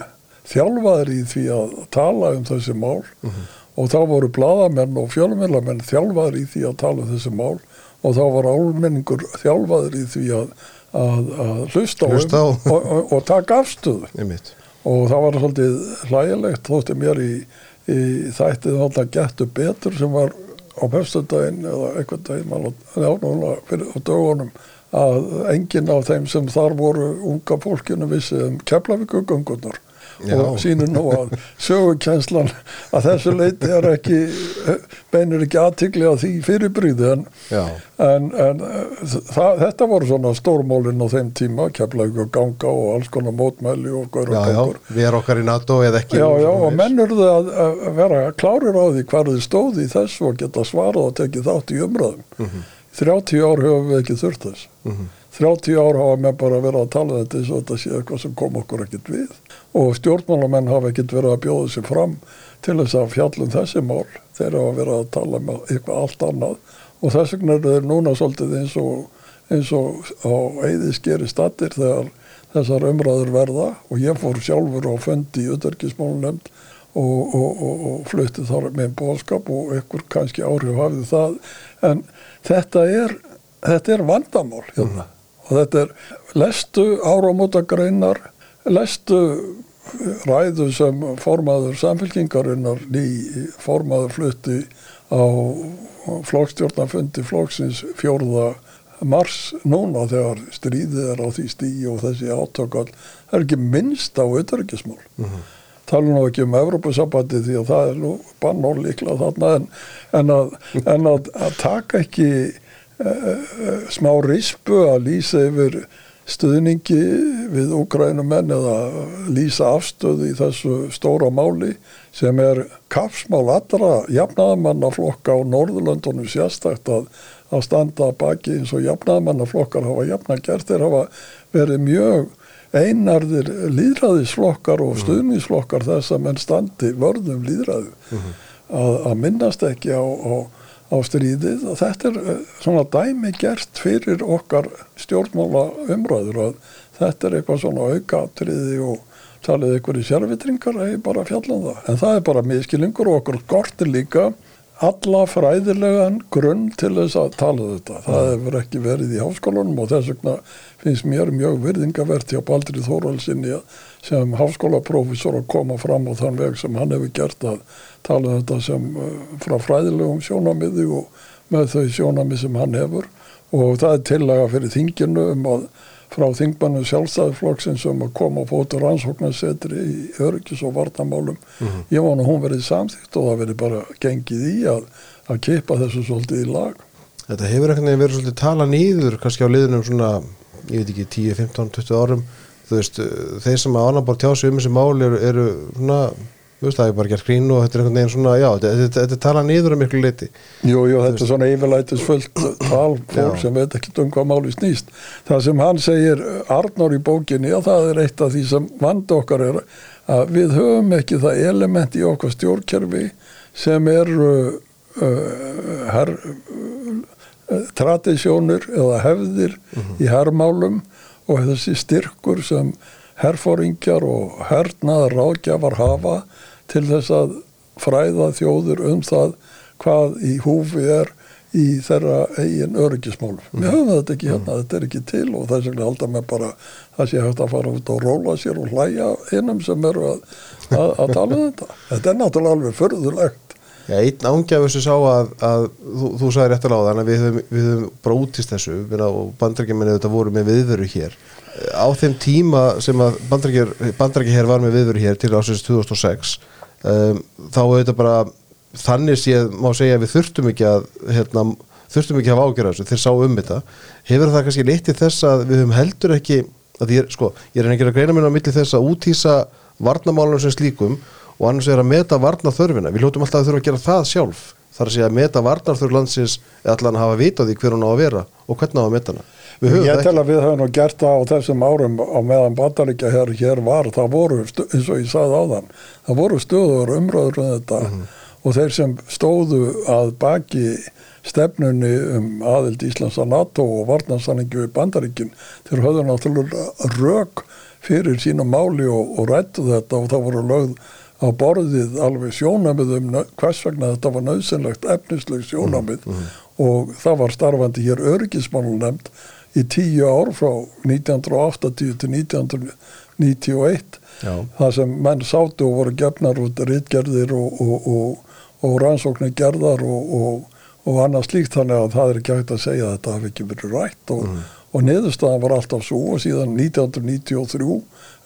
þjálfaður í því að tala um þessi mál uh -huh. og þá voru bladamenn og fjölmjölamenn þjálfaður í því að tala um þessi mál og þá var álmenningur þjálfaður í því að, að, að hlusta, hlusta á um og, og, og taka afstöðu og það var svolítið hlægilegt þótti mér í, í þættið alltaf getur betur sem var á pöstundaginn eða eitthvað daginn á dögunum að enginn af þeim sem þar voru unga fólkinu vissi um keflavíkugöngunar og sínur nú að sögukenslan að þessu leiti er ekki beinir ekki aðtikli að því fyrirbríði en, en, en það, þetta voru svona stórmólinn á þeim tíma, kemlaug og ganga og alls konar mótmæli og og gangur Við erum okkar í NATO eða ekki Já, já, og mennurðu að, að vera klárir á því hverðu stóði þessu og geta svarað og tekið þátt í umræðum. Mm -hmm. 30 ár hefur við ekki þurft þess. Mm -hmm. 30 ár hafa með bara verið að tala þetta eins og þetta sé eitthvað sem kom okkur ekkert við. Og stjórnmálamenn hafa ekkert verið að bjóða sér fram til þess að fjallum þessi mál. Þeir hafa verið að tala með um eitthvað allt annað. Og þess vegna er þetta núna svolítið eins og, eins og á eiðiskeri statir þegar þessar umræður verða. Og ég fór sjálfur á föndi í auðverkismálunum og, og, og flutti þar með bóðskap og ekkur kannski áhrif hafið það. En þetta er, þetta er vandamál hérna. Mm og þetta er lestu áramóta greinar, lestu ræðu sem formaður samfélkingarinnar ný formaður flutti á flokkstjórnafundi flokksins fjórða mars núna þegar stríðið er á því stíi og þessi átökall er ekki minnst á auðverkismál mm -hmm. tala nú ekki um Evrópusabati því að það er nú bannól líkla þarna en, en, að, en að, að taka ekki smá rispu að lýsa yfir stuðningi við Ukrænumenn eða lýsa afstöðu í þessu stóra máli sem er kapsmál allra jafnaðamannaflokka á Norðurlöndunum sérstækt að, að standa baki eins og jafnaðamannaflokkar hafa jafna gert þeir hafa verið mjög einarðir líðræðisflokkar og mhm. stuðningsflokkar þess að menn standi vörðum líðræðu -hmm. að, að minnast ekki á, á á stríðið og þetta er eh, svona dæmi gert fyrir okkar stjórnmála umröður og þetta er eitthvað svona aukatriði og talið ykkur í sérvitringar eða bara fjallan um það en það er bara miskilingur og okkur gortir líka alla fræðilegan grunn til þess að tala um þetta. Það mm. hefur ekki verið í háskólanum og þess vegna finnst mér mjög virðingavert hjá Baldri Þóraldsinni sem háskólaprófessor að koma fram á þann veg sem hann hefur gert að tala þetta sem uh, frá fræðilegum sjónamiði og með þau sjónamið sem hann hefur. Og það er tillaga fyrir þinginu um að frá þingmannu sjálfstæðiflokksins um að koma á fótur rannsóknarsetri í örgis og vartamálum mm -hmm. ég vona hún verið samþýtt og það verið bara gengið í að, að keipa þessu svolítið í lag. Þetta hefur ekkert nefnir verið svolítið tala nýður kannski á liðunum svona, ég veit ekki 10, 15, 20 árum. Þú veist, þeir sem að annar bara tjási um þessi mál eru, eru svona Veist, það er bara gert grín og þetta er einhvern veginn svona já, þetta, tala nýður um miklu liti Jú, jú, þetta er svona yfirlætisfullt tal fólk sem veit ekki um hvað máli snýst það sem hann segir Arnór í bókinni og það er eitt af því sem vand okkar er að við höfum ekki það element í okkar stjórnkerfi sem er uh, uh, her, uh, tradisjónur eða hefðir mhm. -huh. í herrmálum og þessi styrkur sem herfóringjar og hernaðar ráðgjafar hafa til þess að fræða þjóður um það hvað í húfi er í þeirra eigin öryggismálum. Við höfum þetta ekki hérna, þetta er ekki til og þess vegna halda með bara það sé hægt að fara út og róla sér og hlæja innum sem eru að, að, að tala um þetta. Þetta er náttúrulega alveg förðulegt. Já, einn ángjafur sem sá að, að þú, þú sagði rétt alveg á þannig að við höfum, útist þessu og bandrækjuminni þetta voru með viðveru hér á þeim tíma sem að bandrækja hér var með viðveru hér til ásins 2006 um, þá auðvitað bara þannig séð má segja að við þurftum ekki að hérna, þurftum ekki að hafa ágjörða þessu þeir sá um þetta. Hefur það kannski leytið þess að við höfum heldur ekki að ég, sko, ég er að greina mér á milli þess að útýsa varnamálunum sem slíkum og annars er að meta varnaþörfina við hljóttum alltaf að þurfa að gera það sjálf. Þar að segja að meta varnaþörf landsins eða allan hafa vitað í hver hún á að vera og hvernig á að meta hana Ég tel að við höfum nú gert það á þessum árum á meðan bandaríkja hér, hér var það voru, eins og ég sagði á þann það voru stöður umröður um þetta mm -hmm. og þeir sem stóðu að baki stefnunni um aðild Íslands að NATO og varnarsanningu í bandaríkin þeir höfðu náttúrulega rauk fyrir sína máli og, og rættu þetta og það voru lögð á borðið alveg sjónamið um hvers vegna þetta var nöðsynlegt efnisleg sjónamið mm, mm. og það var starfandi hér örgismálun nefnd í tíu ár frá 1980 til 1991 Já. það sem menn sátu og voru gefnar út rittgerðir og, og, og, og rannsóknir gerðar og annað slíkt þannig að það er ekki hægt að segja að þetta hafi ekki verið rætt og mm. niðurstaðan var alltaf svo og síðan 1993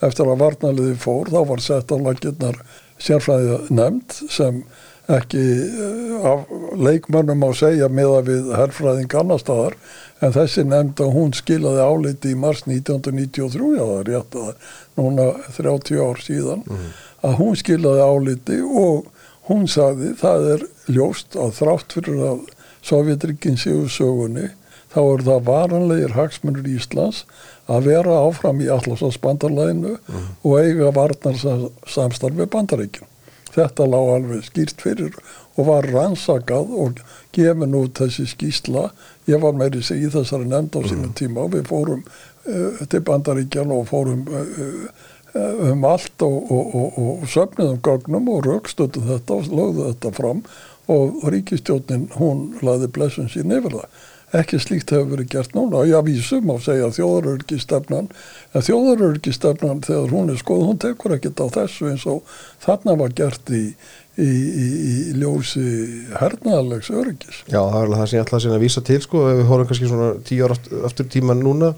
eftir að varnaliði fór þá var sett á laginnar sérfræðið nefnd sem ekki eh, af leikmönnum á segja meða við herrfræðing annar staðar en þessi nefnd að hún skilaði áliti í mars 1993 já það er rétt að núna 30 ár síðan mm. að hún skilaði áliti og hún sagði það er ljóst að þrátt fyrir að Sovjetrikinn séu sögunni þá er það varanlegir hagsmunur Íslands að vera áfram í allarsasbandarleginu mm. og eiga varnarsamstarfi bandaríkjum. Þetta lág alveg skýrt fyrir og var rannsakað og gefin út þessi skýsla. Ég var meiri sig í þessari nefnd á mm. sínum tíma og við fórum uh, til bandaríkjan og fórum uh, um allt og, og, og, og söfniðum gögnum og raukstötu þetta og lögðu þetta fram og ríkistjónin hún laði blessun sín yfir það ekki slíkt hefur verið gert núna og ég vísum á að segja þjóðarörgistefnan en þjóðarörgistefnan þegar hún er skoð hún tekur ekkert á þessu eins og þarna var gert í, í, í, í ljósi hernaðalegs örgis Já það er alveg það sem ég ætlaði að vísa til sko ef við horfum kannski svona tíu ára aftur tíma núna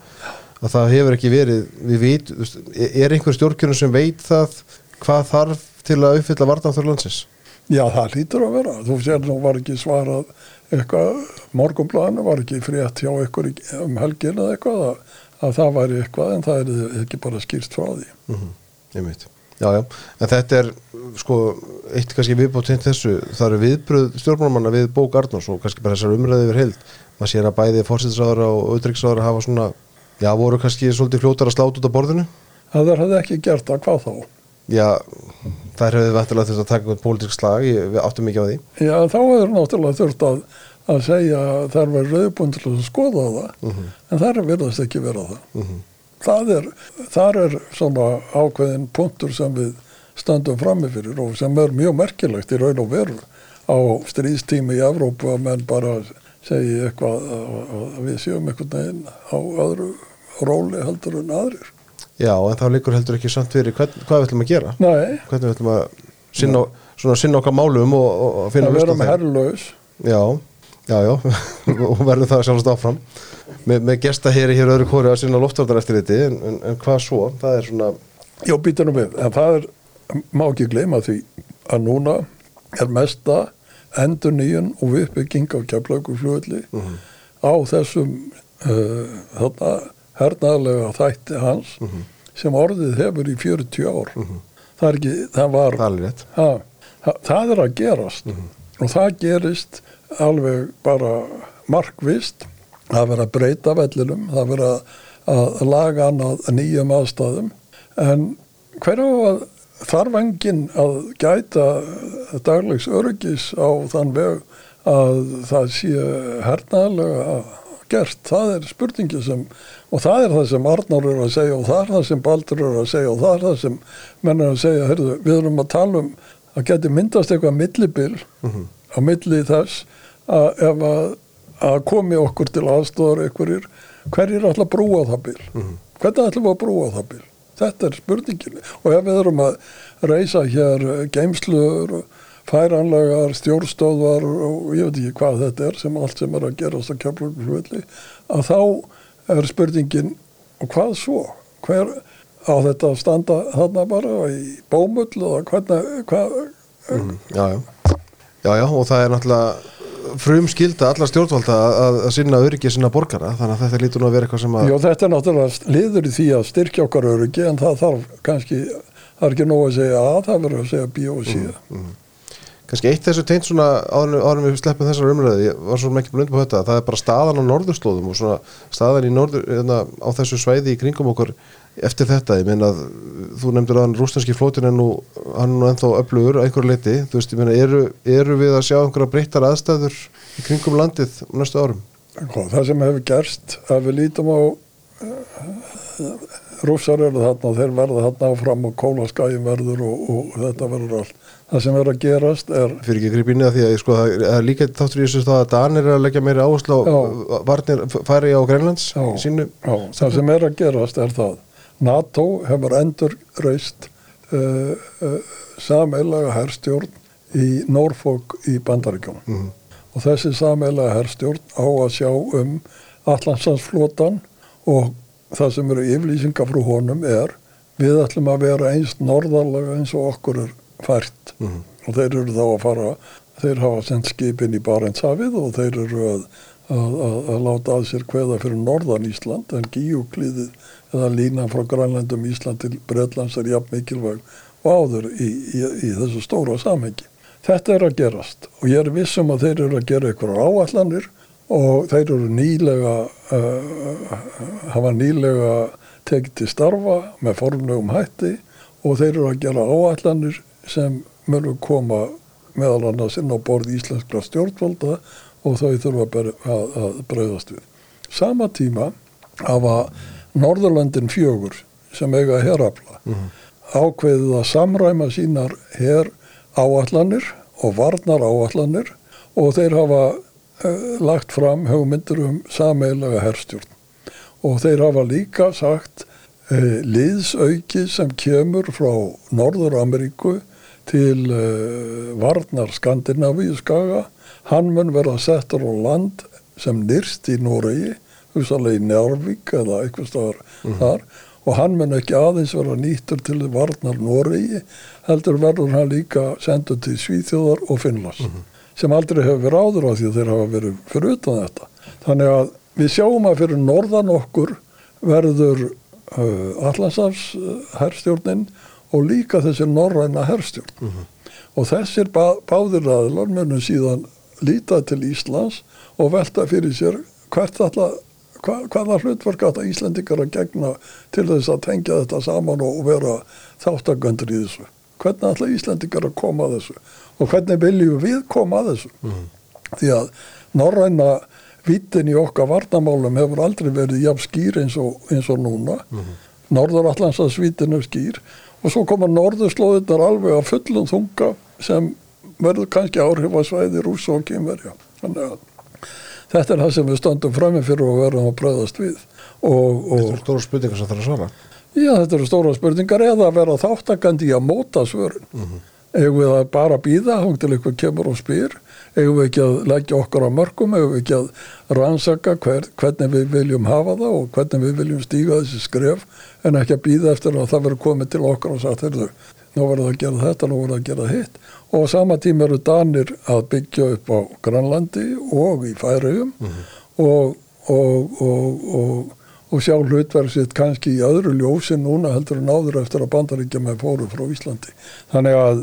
að það hefur ekki verið við veit, er einhver stjórnkjörnum sem veit það hvað þarf til að uppfylla vartanþur landsins? Já það lítur að vera, þú sér nú var ekki svarað eitthvað, morgumblæðinu var ekki frétt hjá ykkur um helgin eða eitthvað að, að það væri eitthvað en það er ekki bara skýrst frá því. Mm -hmm. Já, já, en þetta er sko, eitt kannski viðbótt hinn þessu, það eru viðbröð stjórnmálamanna við bók Arnós og kannski bara þessar umræði yfir heild, maður sér að bæði fórsýttisráður og auðriksráður hafa svona já, voru kannski svolítið fljótar að sláta út á borðinu? Það er hefði ekki gert það, hvað þá? Já, þær hefur vantilega þurft að taka um pólitísk slag, við áttum mikið á því. Já, þá hefur náttúrulega þurft að, að segja þær verður rauðbúin til að skoða það, mhm. -huh. en þær verðast ekki vera það. Mhm. -huh. Það er, þar er svona ákveðin punktur sem við standum frammefyrir og sem er mjög merkilegt í raun og veru. Á stríðstími í Evrópu að menn bara segja eitthvað að við séum einhvern veginn á öðru róli heldur en aðrir. Já, en þá líkur heldur ekki samt fyrir hvern, hvað við ætlum að gera? Nei. hvernig við ætlum að sinna, svona, sinna okkar málum og, og finna að vera með herrlaus. Já, já, já. Og verðum það sjálfst áfram. Me, með gesta hér í hér öðru kóri að sinna loftvartar eftir þetta en, en, en hvað svo, það er svona Já, býtunum við, en það er má ekki gleyma því að núna er mesta endur nýjun og uppbygging á keflagufljóðli uh mhm. -huh. á þessum uh, þarna hernaðlega þætti hans mhm. -huh. sem orðið hefur í 40 ár mhm. -huh. það er ekki, það var ha, það, það er að gerast mhm. og það gerist alveg bara markvist það verður að breyta vellinum það verður að, að laga hann að nýjum aðstæðum en hverju að þarf enginn að gæta daglegs örgis á þann veg að það sé hernaðlega gert, það er spurningi sem og það er það sem Arnar eru að segja og það er það sem Baldur eru að segja og það er það sem menn eru að segja, heyrðu, við erum að tala um að geti myndast eitthvað millibil mm -hmm. á milli þess að ef að, að komi okkur til aðstofar einhverjir, hverjir ætla að brúa það bil? Hvernig ætlum við að brúa það bil þetta er spurningin og ef við erum að reysa hér geymslur færanlegar stjórnstöðvar og ég veit ekki hvað þetta er sem allt sem er að gerast á kjörlugflöðli að þá er spurningin og hvað svo? Hver á þetta að standa þarna bara í bómull eða hvernig hvað, mm, já, já. já, já, og það er náttúrulega frum skilda allar stjórnvalda að, að sinna öryggi sinna borgara, þannig að þetta lítur nú að vera eitthvað sem að Jó, þetta er náttúrulega liður í því að styrkja okkar öryggi en það þarf kannski, það er ekki nóg að segja A, það verður að segja B og C. Kannski eitt þessu teint svona en við sleppum þessar umræði ég var svona ekki blund på þetta, það er bara staðan á norðurslóðum og svona staðan norður hérna, á þessu svæði í kringum okkur eftir þetta, ég meina að þú nefndir að hann rústanski flótin er nú hann er ennþá öflugur að einhverju leiti þú veist, ég meina, eru, eru við að sjá einhverja breyttar aðstæður í kringum landið næstu árum? Hvað, það sem hefur gerst að við lítum á rússar eru þarna og þeir verða þarna áfram og kólaskæjum verður og, og þetta verður allt. Það sem er að gerast er Fyrir ekki að gripa inn í það því að sko, það er líka þáttur í þessu stað að Danir er að leggja meiri áherslu á varnir færi á Grænlands Já. sínu Já, það sem er að gerast er það. NATO hefur endur reist uh, uh, sameilaga herstjórn í Norfolk í Bandaríkjónum. Mhm. Og þessi sameilaga herstjórn á að sjá um Allansansflotan og það sem eru yflýsingar frá honum er við ætlum að vera eins norðarlega eins og okkur er fært Mhm. og þeir eru þá að fara þeir hafa sendt skipin í Barentshafið og þeir eru að, að, að, að láta að sér kveða fyrir norðan Ísland en gíuklíðið eða línan frá Grænlandum Ísland til Bretlands er jafn mikilvæg og áður í, í, í þessu stóra samhengi. Þetta er að gerast og ég er vissum að þeir eru að gera ykkur áallanir og þeir eru nýlega uh, hafa nýlega tekið til starfa með formlegum hætti og þeir eru að gera áallanir sem mörgur koma meðal annars inn á borð íslenskra stjórnvalda og þau þurfa að, að breyðast við. Sama tíma hafa Norðurlandin fjögur sem eiga herafla ákveðið að samræma sínar her áallanir og varnar áallanir og þeir hafa uh, lagt fram hugmyndir um sameilega herstjórn. Og þeir hafa líka sagt uh, liðsauki sem kemur frá Norður-Ameríku til uh, Varnar Skandinavíu skaga hann mun vera settur á land sem nýrst í Noregi hugsalega í Njárvík eða eitthvað staðar þar. Og hann mun ekki aðeins vera nýttur til Varnar Noregi heldur verður hann líka sendur til Svíþjóðar og Finnlands sem aldrei hefur verið áður á því að þeir hafa verið fyrir utan þetta. Þannig að við sjáum að fyrir norðan okkur verður uh, Allandsafs uh, herstjórnin og líka þessi norræna herstjórn. Og þessir bá, báðir aðlar munum síðan líta til Íslands og velta fyrir sér hvert alla hva, hvaða hlutverk að Íslendingar að gegna til þess að tengja þetta saman og vera þáttagöndur í þessu? Hvernig ætla Íslendingar að koma að þessu? Og hvernig viljum við koma að þessu? Því að norræna vittin í okkar varnamálum hefur aldrei verið jafn skýr eins og, eins og núna. Norður-Atlantsas vittin er skýr. Og svo koma norðurslóðinnar alveg að fullum þunga sem verður kannski áhrif að svæði rúsa og kynverja þannig að þetta er það sem við stöndum frammi fyrir og verðum að bröðast við og, og Þetta eru stóra spurningar sem þarf að svara Já, þetta eru stóra spurningar eða að vera þáttakandi í að móta svörin. Mm Eigum við að bara býða hún til eitthvað kemur og spyr? Eigum við ekki að leggja okkar á mörgum? Eigum við ekki að rannsaka hver, hvernig við viljum hafa það og hvernig við viljum stíga þessi skref en ekki að býða eftir að það verður komið til okkar og sagt, nú verður það að gera þetta, nú verður það að gera hitt. Og á sama tíma eru Danir að byggja upp á Grænlandi og í Færöjum og, og, og, og og sjá hlutverð sitt kannski í öðru ljósi núna heldur en áður eftir að bandaríkja með fóru frá Íslandi. Þannig að,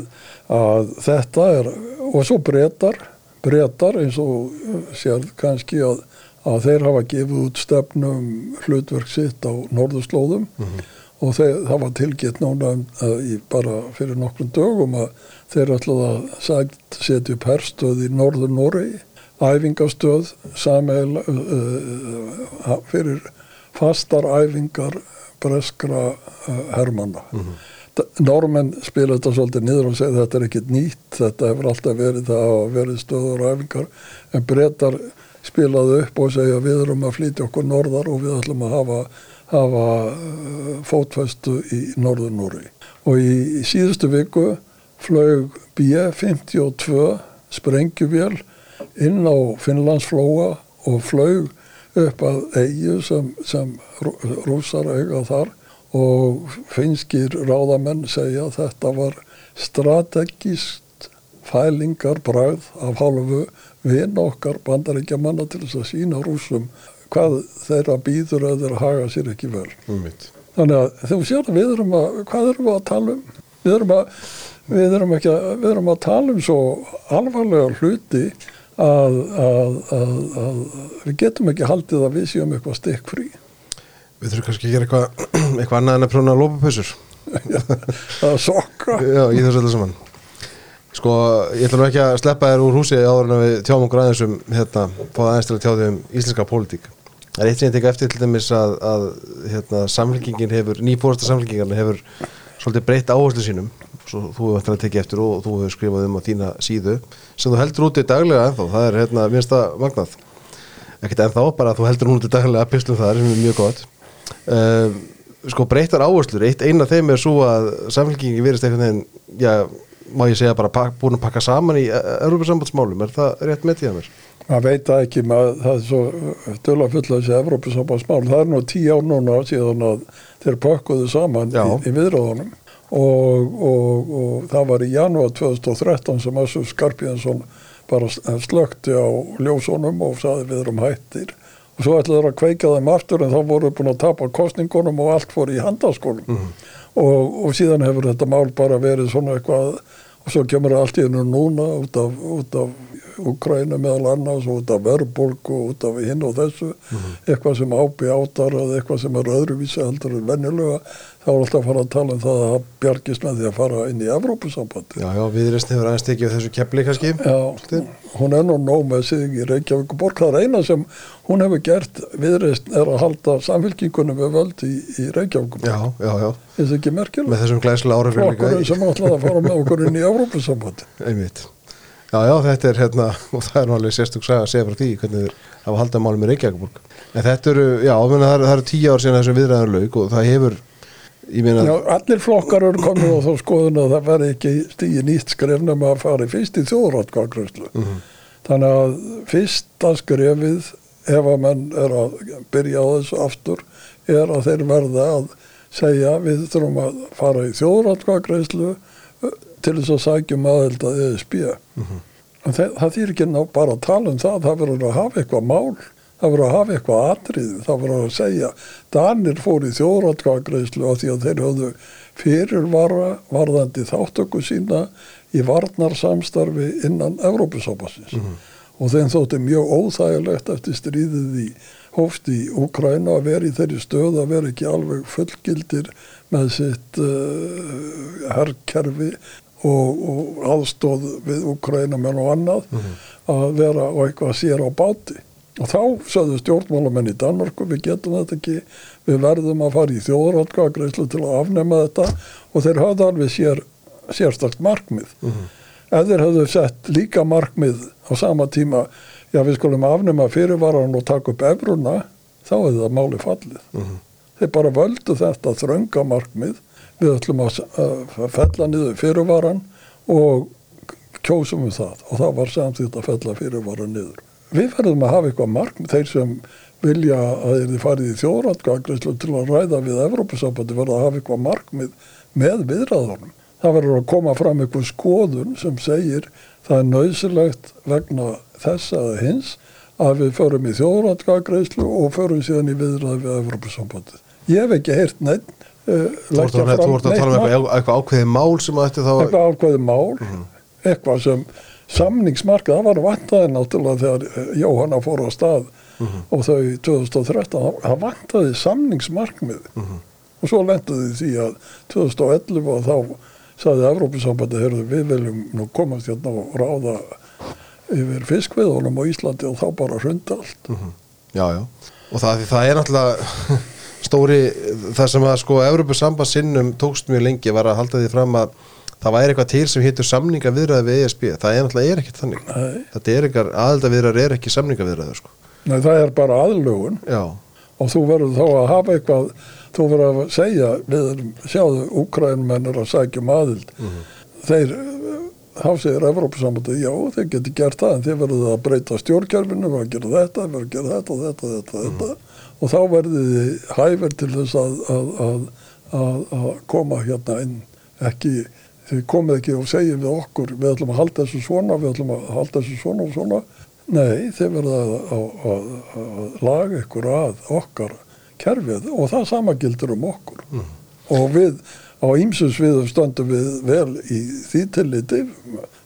að þetta er, og svo breytar, breytar eins og sér kannski að, að þeir hafa gefið út stefnum hlutverk sitt á norðurslóðum og þeir, það var tilgitt núna í, bara fyrir nokkrum dögum að þeir ætlaði að setja upp herstöð í norður Noregi, æfingastöð sameil uh, fyrir fastar æfingar breskra uh, hermanna. normenn spila þetta svolítið niður og segja þetta er ekkit nýtt þetta hefur alltaf verið það og verið stöður æfingar en brettar spilaðu upp og segja við erum að flytja okkur norðar og við ætlum að hafa, hafa uh, fótfæstu í norður Núri og í, síðustu viku flög B-52 sprengjuvél inn á Finnlandsflóa og flög upp að eigu sem, sem rúsar eiga þar. Og finskir ráðamenn segja að þetta var strategist fælingar bræð af hálfu vinn okkar bandaríkja manna til þess að sína rúsum hvað þeirra býður að þeirra haga sér ekki vel. Mm. Þannig að þú sér að við erum að, hvað erum við að tala um? Við erum að, við erum að, við erum að tala um svo alvarlega hluti að, að, að, að við getum ekki haldið að við séum eitthvað stikk frí. Við þurfum kannski að gera eitthvað, eitthvað annað en að prjóna lópapössur. Það sokka. Já, í þessu öllu saman. Sko, ég ætla nú ekki að sleppa þér úr húsi áður en að við tjáum okkur aðeins um, hérna, fáða aðeins til að tjá þig um íslenska pólitík. Það er eitt sem ég tek eftir til dæmis að, að hérna, samfélkingin hefur, nýfórasta samfélkingarna hefur svolítið breytt áherslu sínum, svo þú hefur eftir að tekja eftir og þú hefur skrifað um á þína síðu, sem þú heldur úti daglega ennþá, það er hérna minnsta magnað. Ekkert ennþá, bara þú heldur úti daglega að pislum það, sem er mjög gott. Uh, sko breyttar áherslur, eitt eina þeim er svo að samfélkingin verist einhvern veginn, já, má ég segja bara búin að pakka saman í Európa-sambandsmálum, er það rétt með því að mér? Maður veit það ekki, maður, það er svo döla fulla þessi Evrópusambandsmál það er nú tíu ár núna síðan að þeir pakkuðu saman í, í viðröðunum og, og, og það var í janúar 2013 sem Össur Skarpíðansson bara slökti á ljósónum og saði við erum hættir. Og svo ætlaði það að kveika þeim aftur en þá voru búin að tapa kostningunum og allt fór í handaskólum. Mm. og, og síðan hefur þetta mál bara verið svona eitthvað og svo kemur allt í hennu núna út af, út af Ukræna meðal annars út af verðbólku út af hinn og þessu. Mm -hmm. eitthvað sem ábí átar eða eitthvað sem er öðruvísi heldur en vennilega þá er alltaf að fara að tala um það að bjargist með því að fara inn í Evrópusambandi Já, já, viðreist hefur aðeins tekið þessu keppli kannski. Já, hún er nú nóg með sig í Reykjavík og borg, það er eina sem hún hefur gert viðreist er að halda samfélkingunum við völd í, í Reykjavík Já, já, já. Er það ekki merkjulega? Með þessum glæslega árafélag Flokkurinn sem ætlaði að fara með okkur inn í Evrópusambandi Einmitt Já, já, þetta er hérna, og það er náttúrulega sérstök að segja frá því hvernig þeir hafa haldið málum í Reykjavík en þetta eru, já, menna, það, eru, það tíu ár síðan þessum viðræðar laug og það hefur Meina, Já, allir flokkar eru komin á þá skoðun að það verði ekki stíði nýtt skrefnum að fara fyrst í þjóðráttgaggröðslu mm -hmm. þannig að fyrsta skrefið ef að menn er að byrja á þessu aftur er að þeir verða að segja við þurfum að fara í þjóðráttgaggröðslu til þess að sækjum aðeld að ESB mm -hmm. en það, það þýr ekki ná bara að tala um það, það verður að hafa eitthvað mál það verður að hafa eitthvað atrið það verður að segja, Danir fór í þjóðratkagreislu á því að þeir höfðu fyrirvara varðandi þáttöku sína í varnarsamstarfi innan Evrópusápassins mm -hmm. og þeim þótti mjög óþægilegt eftir stríðið í hófst í Ukræna að vera í þeirri stöð að vera ekki alveg fullgildir með sitt uh, herrkerfi og, og aðstóð við Ukræna með og annað mm -hmm. að vera og eitthvað sér á báti og þá sögðu stjórnmálamenn í Danmarku við getum þetta ekki, við verðum að fara í þjóðráttgagreislu til að afnema þetta og þeir hafði alveg sér sérstakt markmið mm -hmm. ef þeir hafðu sett líka markmið á sama tíma, já við skulum afnema fyrirvaran og taka upp efruna þá hefði það máli fallið mm -hmm. þeir bara völdu þetta þrönga markmið við ætlum að fella niður fyrirvaran og kjósum við það og það var samþýtt að fella fyrirvaran niður við verðum að hafa eitthvað markmið þeir sem vilja að þeir farið í þjóðrætgagreyslu til að ræða við Evrópusambandi verða að hafa eitthvað markmið með viðræðunum. Það verður að koma fram eitthvað skoðun sem segir það er nöðsilegt vegna þess að hins að við förum í þjóðrætgagreyslu og förum síðan í viðræði við Evrópusambandi. Ég hef ekki heyrt neitt Þú ert að, að tala um eitthvað, ákveði mál sem að þetta þá... Eitthvað ákveði mál, mhm. -huh. eitthvað sem samningsmarkað, það var vantaði náttúrulega þegar eh, Jóhanna fór á stað mhm. -huh. og þau 2013, það vantaði samningsmarkmið mhm. -huh. og svo lendaði því að 2011 og þá saði Evrópusambandi, við viljum nú komast hérna og ráða yfir fiskveðunum á Íslandi og þá bara hrunda allt. Mhm. Já, já, og það, það er náttúrulega stóri það sem að sko Evropasamband sinnum tókst mjög lengi var að halda því fram að það væri eitthvað til sem hittur samninga viðræði við ESB það er náttúrulega er ekkert þannig. Nei. þetta er eitthvað aðelda viðræður er ekki samninga viðræður sko. Nei, það er bara aðlugun já, og þú verður þá að hafa eitthvað þú verður að segja við sjáðu, Úkrænmenn er að sækja um aðild. Þeir þá segir Evrópusambandi, já, þeir geti gert það en þeir verður að breyta stjórnkerfinu og að gera þetta, verður að gera þetta, þetta, þetta, þetta. Og þá verður þið hæfir til þess að, að, að, að, að koma hérna inn. Ekki, þið komið ekki og segja við okkur, við ætlum að halda þessu svona við ætlum að halda þessu svona og svona. Nei, þeir verða að, að, að, að laga ykkur að okkar kerfið. Og það sama gildur um okkur. Og við á ýmsum sviðum stöndum við vel í því tilliti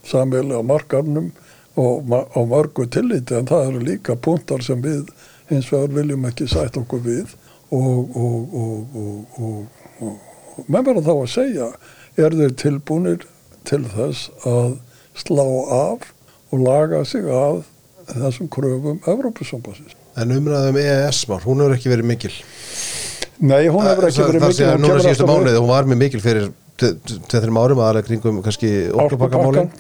samveli á markarnum og á mörgu tilliti en það eru líka punktar sem við hins vegar viljum ekki sætt okkur við og, og, og, og, menn verða þá að segja er þeir tilbúnir til þess að slá af og laga sig að þessum kröfum Evrópusambansins. en umræðum EES-mál, hún hefur ekki verið mikil Nei, hún hefur ekki það, verið það mikil sé að hún núna síðustu alltaf upp- mánuði, hún var mjög mikil fyrir tveitrum árum aðalega kringum kannski orkupakkamálin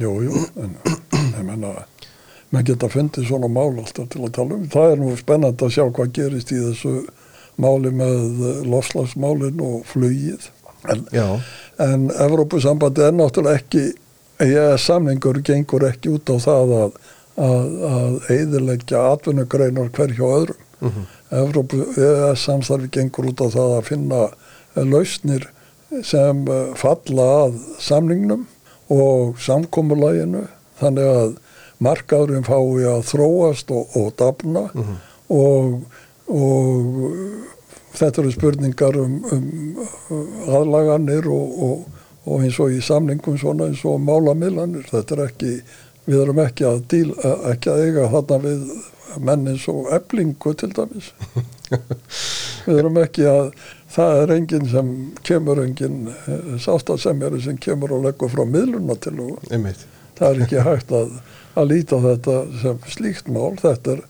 Jú, jú, en ég menna menn geta fundið svona mál alltaf til að tala um. Það er nú spennandi að sjá hvað gerist í þessu máli með lofslagsmálin og flugið. En, en Evrópusambandi er náttúrulega ekki, EES samningur gengur ekki út á það að, að, að eiðilegja atvinnugreinar hverjá öðrum. Mm -hmm. EES samstarfi gengur út á það að finna lausnir sem eh, falla að samningnum og samkomulæginu þannig að markaðurinn fái að þróast og, og dafna og, og þetta eru spurningar um, um aðlaganir og, og, og eins og í samningum svona eins og málamiðlanir þetta er ekki, við erum ekki að, díl, ekki að eiga þarna við menn eins og eblingu til dæmis. Við erum ekki að það er enginn sem kemur enginn sástasemjari sem kemur og leggur frá miðluna til og einmitt. Það er ekki hægt að, að líta þetta sem slíkt mál. Þetta er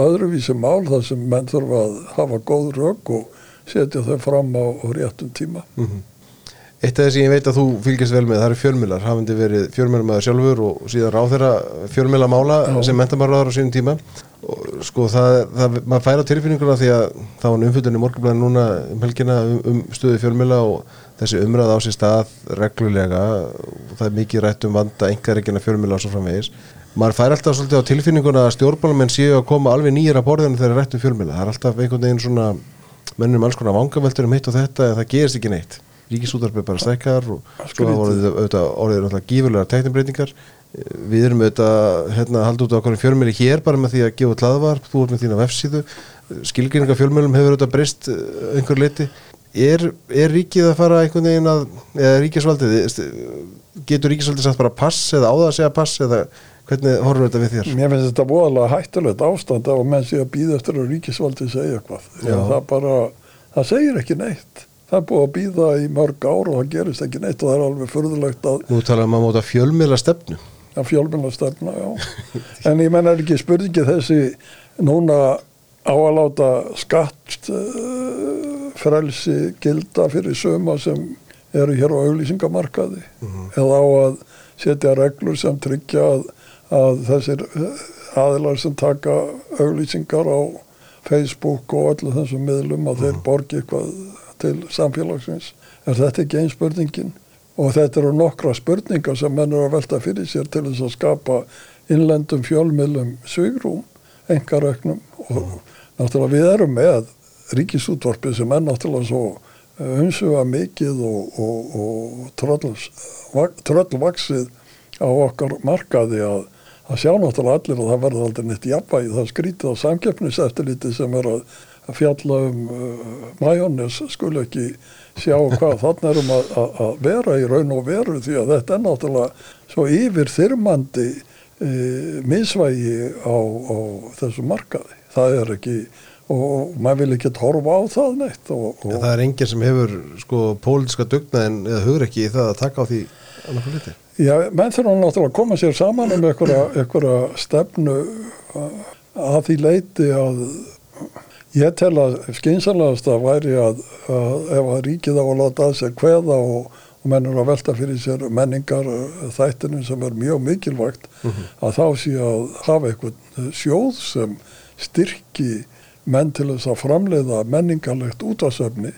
öðruvísi mál þar sem menn þurfa að hafa góð rög og setja þau fram á, réttum tíma. Mhm. Eitt af þess að ég veit að þú fylgjast vel með, það eru fjölmiðlar, hafandi verið fjölmiðlamæður sjálfur og síðan ráþeira fjölmiðlamála Já. sem mentamarraðar á sínum tíma. Og sko það, það maður færa tilfinninguna því að það var umfjöldunni morgunblæðin núna um helgina um, um stöðu fjölmiðla og þessi umræð á sér stað reglulega. Og það er mikið rætt um vanda engareikina fjölmiðla og svo framvegis. Maður fær alltaf svolítið á tilfinninguna að stjórnbálamenn séu að koma alveg nýjir að borðinu þegar rætt um fjölmiðla, það er alltaf einhvern veginn svona mennum alls konar vangaveltur um hitt og þetta en það gerist ekki neitt ríkisútarpið bara stækkar og svo orðið auðvitað orðið náttúrulega gífurlega teknimbreytingar við erum auðvitað hérna, haldið út á okkur fjölmjöli hér bara með því að gefa tlaðvarp, þú ert með þína vefsíðu skilgringa fjölmjölum hefur auðvitað breyst eh, einhver leiti er, er ríkið að fara einhvern veginn að eða ríkisvaldið getur ríkisvaldið sagt bara pass eða á það að segja pass eða hvernig horfur þetta við þér? Mér finnst þetta voðalega hættulegt ástand ef að menn sé að býða eftir að ríkisvaldi segja eitthvað. Það bara, það segir ekki neitt. Það er búið að býða í mörg ár og það gerist ekki neitt og það er alveg furðulegt að, Nú talaðum maður móta fjölmiðla stefnu. Að fjölmennar stefna, já. en ég menn er ekki spurningi þessi núna á að láta skatt uh, frelsi gilda fyrir söma sem eru hér á auglýsingamarkaði? Eða á að setja reglur sem tryggja að, að þessir eh, aðilar sem taka auglýsingar á Facebook og öllu þessum miðlum að þeir borgi eitthvað til samfélagsins. Er þetta ekki einn spurningin? Og þetta eru nokkra spurningar sem menn eru að velta fyrir sér til þess að skapa innlendum fjölmiðlum svigrúm, engareknum og náttúrulega við erum með ríkisútvarpið sem er náttúrulega svo umsuga mikið og, og, og tröllvaksið á okkar markaði að það sjá náttúrulega allir að það verður aldrei neitt jafnvægi, það skrítið á samkeppniseftiliti sem er að, að fjalla um uh, majónis skulu ekki sjá hvað þannig erum að, að, að vera í raun og veru því að þetta er náttúrulega svo yfir þyrmandi e, misvægi á, á þessu markaði. Það er ekki, og, og maður vil ekki horfa á það neitt. Og, og, En það er enginn sem hefur sko pólitiska dugnaðin eða hugur ekki í það að taka á því annað fyrir liti. Já, menn þurfa náttúrulega að koma sér saman um einhverja, stefnu uh, að því leiti að Ég tel að skynsanlegast að væri að, að ef að ríkið á að láta að sér kveða og, og mennur að velta fyrir sér menningar þættinu sem er mjög mikilvægt að þá sé að hafa eitthvað sjóð sem styrki menn til þess að framleiða menningarlegt útvarsöfni.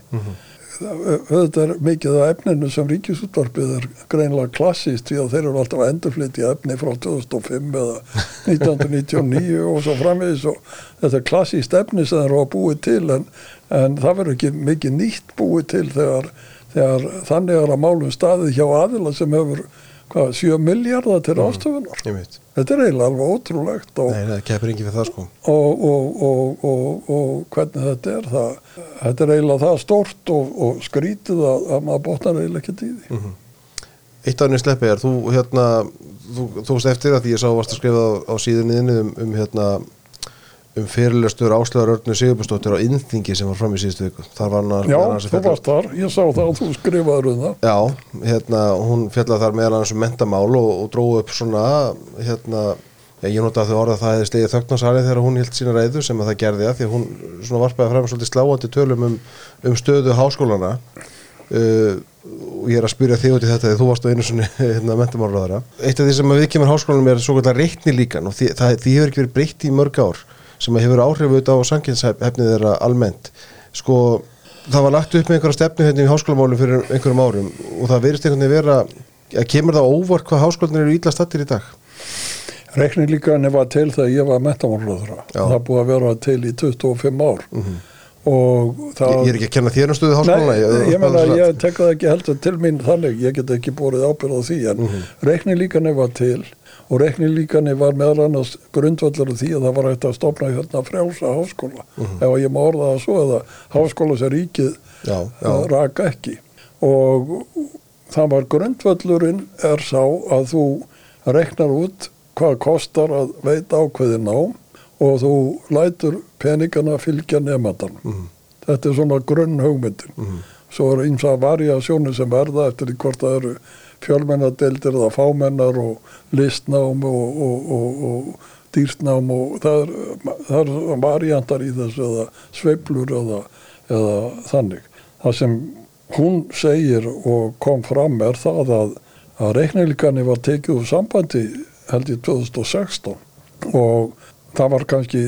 Þetta er mikið af efninu sem ríkisútvarpið er greinlega klassist því að þeir eru alltaf að endurflytja efni frá 2005 eða 1999 og svo framvegis og þetta er klassist efni sem þeir eru að búið til en, en það verður ekki mikið nýtt búið til þegar, þegar þannig er að málum staðið hjá aðila sem hefur hvað, 7 miljardar til. Ég veit. Þetta er eiginlega alveg ótrúlegt og, Nei, það sko. og, og, og, og, og hvernig þetta er það, þetta er eiginlega það stórt og, og skrítið að, að maður botnar eiginlega ekki í því. Eitt árið sleppi er, þú hérna, þú, þú veist eftir að því ég sá varst að skrifa á, á síðunniðinni um, um hérna, um fyrirlestur Áslöðar Örnu Sigurbjörnsdóttir á innþingi sem var fram í síðustu viku. Þar var hann Já, þú varst þar, ég sá það að þú skrifaður um það. Já, hérna, hún fjallaði þar meðal hans um mentamál og, og dróðu upp svona, hérna, ég nota þau orða að það hefði slegið þögnarsali þegar hún hilt sína reyðu sem að það gerði að því að hún svona varpaði fram svolítið sláandi tölum um, um stöðu háskólana uh, og ég er að spyrja þig út í þetta þegar þú varst á einu svona hérna, mentamálraðara. Eitt af því sem að við kemur háskólanum er svo kallar reikni líkan og því, það, því hefur ekki verið breytt í mörg ár sem hefur áhrif auðvitað á sanginshefnið þeirra almennt. Sko, það var lagt upp með einhverja stefnu hérna í háskólamálum fyrir einhverjum árum og það verist einhvern veginn vera að kemur það óvart hvað háskólanir eru ítla stattir í dag Reiknilíkani var til þegar ég var metamálröðra. Það búið að vera til í 25 ár. Og það... Ég er ekki að kenna þér um stöðu háskólana Nei, ég meina, ég tek það ekki heldur til mín þannig, ég get ekki búið ábyrð á því, en mm reiknilíkani var til og reiknilíkani var meðal annars grundvallur því að það var hægt að stopna hérna frjálsa háskóla, ef ég má orða það svo, eða háskóla sem ríkið Já, já. raka ekki. Og það var grundvallurinn er sá að þú reiknar út hvað kostar að veita ákveðin nám og þú lætur peningana fylgja nefndan. Þetta er svona grunn hugmyndin. Svo eru eins að variasjónu sem verða eftir því hvort það eru fjölmennadeildir eða fámennar og listnám og, og, og, og dýrtnám og það er, það er variantar í þessu eða sveiflur eða, eða þannig. Það sem hún segir og kom fram er það að, að reiknilíkani var tekið úr sambandi held í 2016 og það var kannski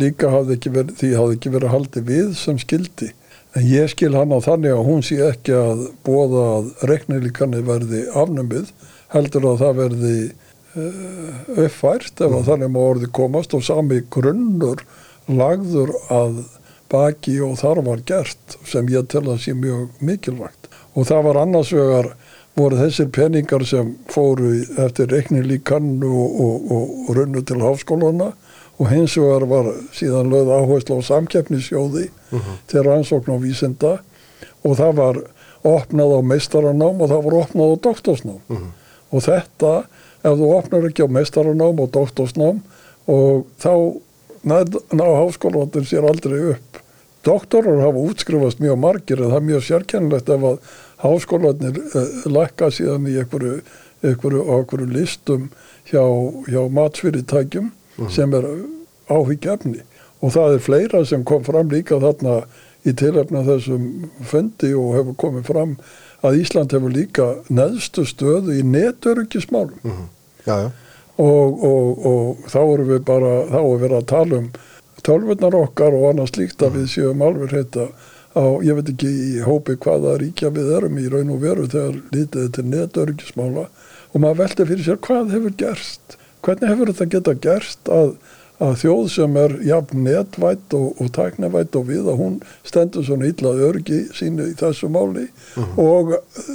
líka hafði verið, því hafði ekki verið haldið við sem skildi. En ég skil hann á þannig að hún sé ekki að bóða að reiknilíkanni verði afnumið, heldur að það verði uh, uppfært ef að þannig má orði komast og sami grunnur lagður að baki og þar var gert sem ég tel að sé mjög mikilvægt. Og það var annars vegar voru þessir peningar sem fóru eftir reiknilíkannu og, og, og, og runnu til háskólana og hins vegar var síðan lögð áherslu á samkeppnisjóði til rannsókn og vísinda. Og það var opnað á meistaranám og það var opnað á doktorsnám. Og þetta, ef þú opnar ekki á meistaranám og doktorsnám og þá ná, ná háskólandir sér aldrei upp. Doktorar hafa útskrifast mjög margir en það er mjög sérkennilegt ef að háskólanir uh, lækka síðan í einhverju, einhverju, á einhverju listum hjá, hjá matsfyrirtækjum sem er áhyggjafni og það er fleira sem kom fram líka þarna í tilöfna þessum fundi og hefur komið fram að Ísland hefur líka neðstu stöðu í netöryggismálum. Já, já. og, og, og þá erum við bara þá erum við að tala um tölvurnar okkar og annað slíkt að við séum alveg heita á, ég veit ekki í hópi hvaða ríkja við erum í raun og veru þegar lítið til netöryggismála. Og maður velti fyrir sér hvað hefur gerst hvernig hefur þetta geta gerst að, að þjóð sem er jafn netvætt og, og tæknavætt og við að hún stendur svona illa örgi sínu í þessu máli og uh,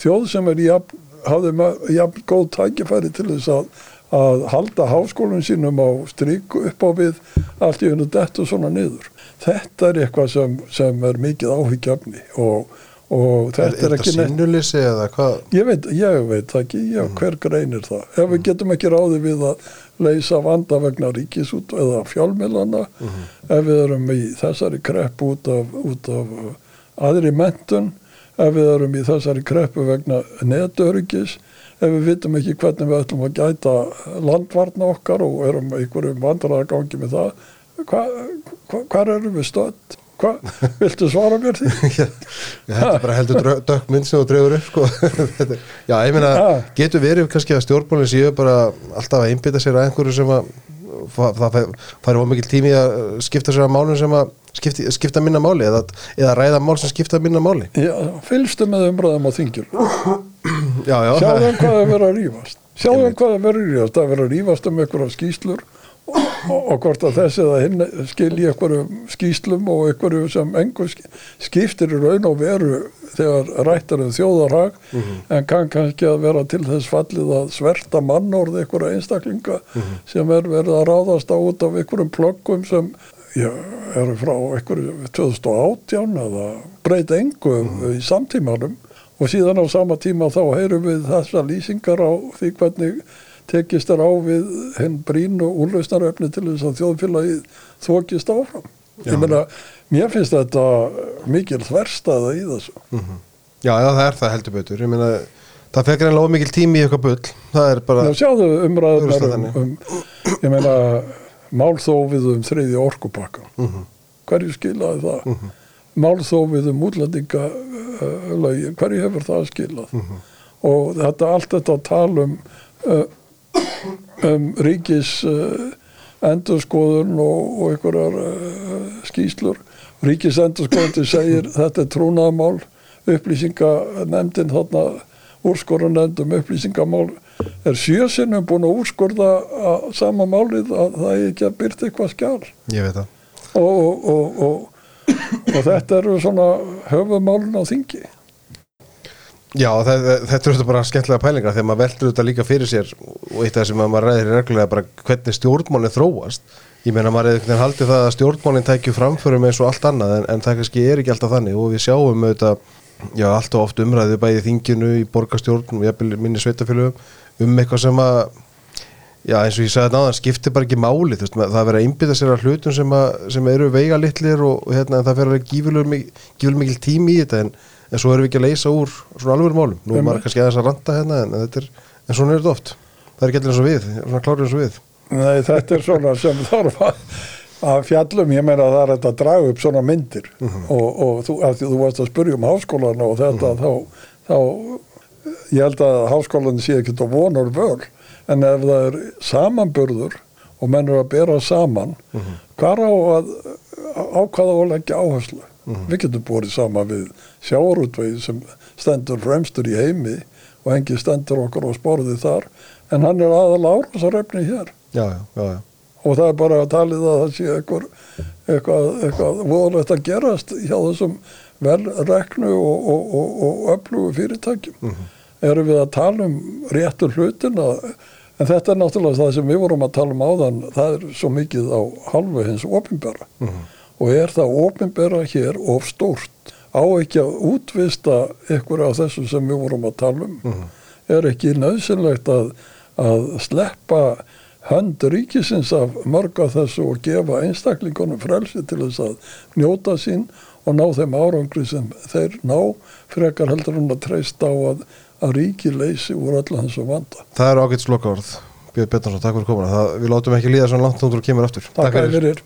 þjóð sem er jafn, hafði jafn góð tækifæri til þess að, að halda háskólinn sínum á strík upp á við allt í unnu dettu svona niður. Þetta er eitthvað sem, sem er mikið áhyggjafni og, og þetta er er, ekki neitt sinnuleysi eða hvað? Ég veit, ég veit ekki, já, hver greinir það. Ef við getum ekki ráði við að leysa vanda vegna ríkisút eða fjálmilana, ef við erum í þessari krepp út af, út af uh, aðri mentun, ef við erum í þessari kreppu vegna netöryggis, ef við vitum ekki hvernig við ætlum að gæta landvarna okkar og erum einhverjum vandræðagangi með það, hvað hva, hvar erum við stödd? Hva, viltu svara mér því? Já, þetta er bara heldur drö- dökk mynd sem þú dregur upp sko. Já, ég meina, getur verið kannski að stjórnbólinn séu bara alltaf að einbytta sér að einhverju sem að það fæ- færi of mikil tími að skipta sér að málum sem að skipti, skipta minna máli eða, eða ræða mál sem skipta minna máli. Já, fylgstu með umræðum á þingjur Já, já, sjáðu það- um hvað það verður að rífast. Sjáðu um hvað það verður að rífast. Það verður að rífast um einhverja skýslur og, hvort að þessi eða hinn skilji einhverjum skýslum og einhverju sem engur skiptir í raun og veru þegar rættar um þjóðarhag en kann kannski að vera til þess fallið að sverta mannorð einhverja einstaklinga sem er verið að ráðast á út af einhverjum plöggum sem já, eru frá einhverju 2018 eða breyta engu í samtímanum. Og síðan á sama tíma þá heyrum við þessa lýsingar á því hvernig tekist er á við henn brínu úrlausnaröfni til þess að þjóðfélagið þókist áfram. Já. Ég meina, mér finnst þetta mikil þverstaða í þessu. já, já, það er það heldur betur Ég meina, það fekk reynilega of mikil tími í eitthvað bull Það er bara, Nú sjáðu umræðunar um, um, ég meina, málþófið um þriði orkupakka. Mhm. Hverju skilaði það? Málþófið um útlendinga uh, lögin, hverju hefur það skilað? Mhm. Og þetta allt þetta tal um, uh, um ríkis uh, endurskoðun og, og einhverjar uh, skýslur. Ríkis endurskoðun segir þetta er trúnaðamál, upplýsinganemndin þarna úrskorunend um upplýsingamál er sjösinnum búin að úrskorða að sama málið að það er ekki að byrta eitthvað skjál ég veit það. Og, og, og, og, og þetta eru svona höfumálun á þingi Já, það, þetta er þetta bara skemmtilega pælingar þegar maður veldur þetta líka fyrir sér og eitt af það sem maður ræðir reglulega bara hvernig stjórnmálinn þróast. Ég meina maður veginn haldið það að stjórnmálinn tækju framförum eins og allt annað en, en það kannski er ekki alltaf þannig. Og við sjáum auðvitað, já, allt og oft umræðu bæði þinginu, í borgarstjórn og jafnvel minni sveitafélögum um eitthvað sem að já, eins og ég sagði náðan, skiptir bara ekki máli. Veist, það er verið að einbytta sér að hlutum sem, að, sem eru veiga litlir og, hérna, það fer gífulegur mik- gífurlega mikil tími í þetta en, en svo erum við ekki að leysa úr svona alveg málum. Nú er maður kannski aðeins að ranta hérna en, er, en svona er þetta oft. Það er ekki allir eins og við, svona klárið eins og við. Nei, þetta er svona sem þarf að, að fjallum, ég meina að það er þetta að draga upp svona myndir. Og, og þú, þú varst að spyrja um háskólan og þetta þá, þá ég held að háskólan sé ekki að vonur völ. En ef það er samanburður og menn eru að bera saman að á hvað á að leggja áherslu? Við getum borið saman við sjáarútvegi sem stendur fremstur í heimi og engi stendur okkur á sporði þar en hann er aðal árásarefni hér. Já, já, já, og það er bara að talið að það sé eitthvað, voðalegt að gerast hjá þessum velreknu og, og, og, og öflugu fyrirtækjum. Erum við að tala um réttur hlutin að, en þetta er náttúrulega það sem við vorum að tala um áðan það er svo mikið á halvu hins opinbera. Og er það opinbera hér of stórt á ekki að útvista ykkur af þessu sem við vorum að tala um. Er ekki nöðsynlegt að, að sleppa hönd ríkisins af mörg af þessu og gefa einstaklingunum frelsi til þess að njóta sín og ná þeim árangri sem þeir ná frekar heldur hún að treysta á að, að ríki leysi úr öllu þessu vanda. það eru ágætt sloka orð Björn Björnarsson, takk fyrir komuna. Það, við látum ekki líða svona langt þá þú kemur aftur. Takk fyrir.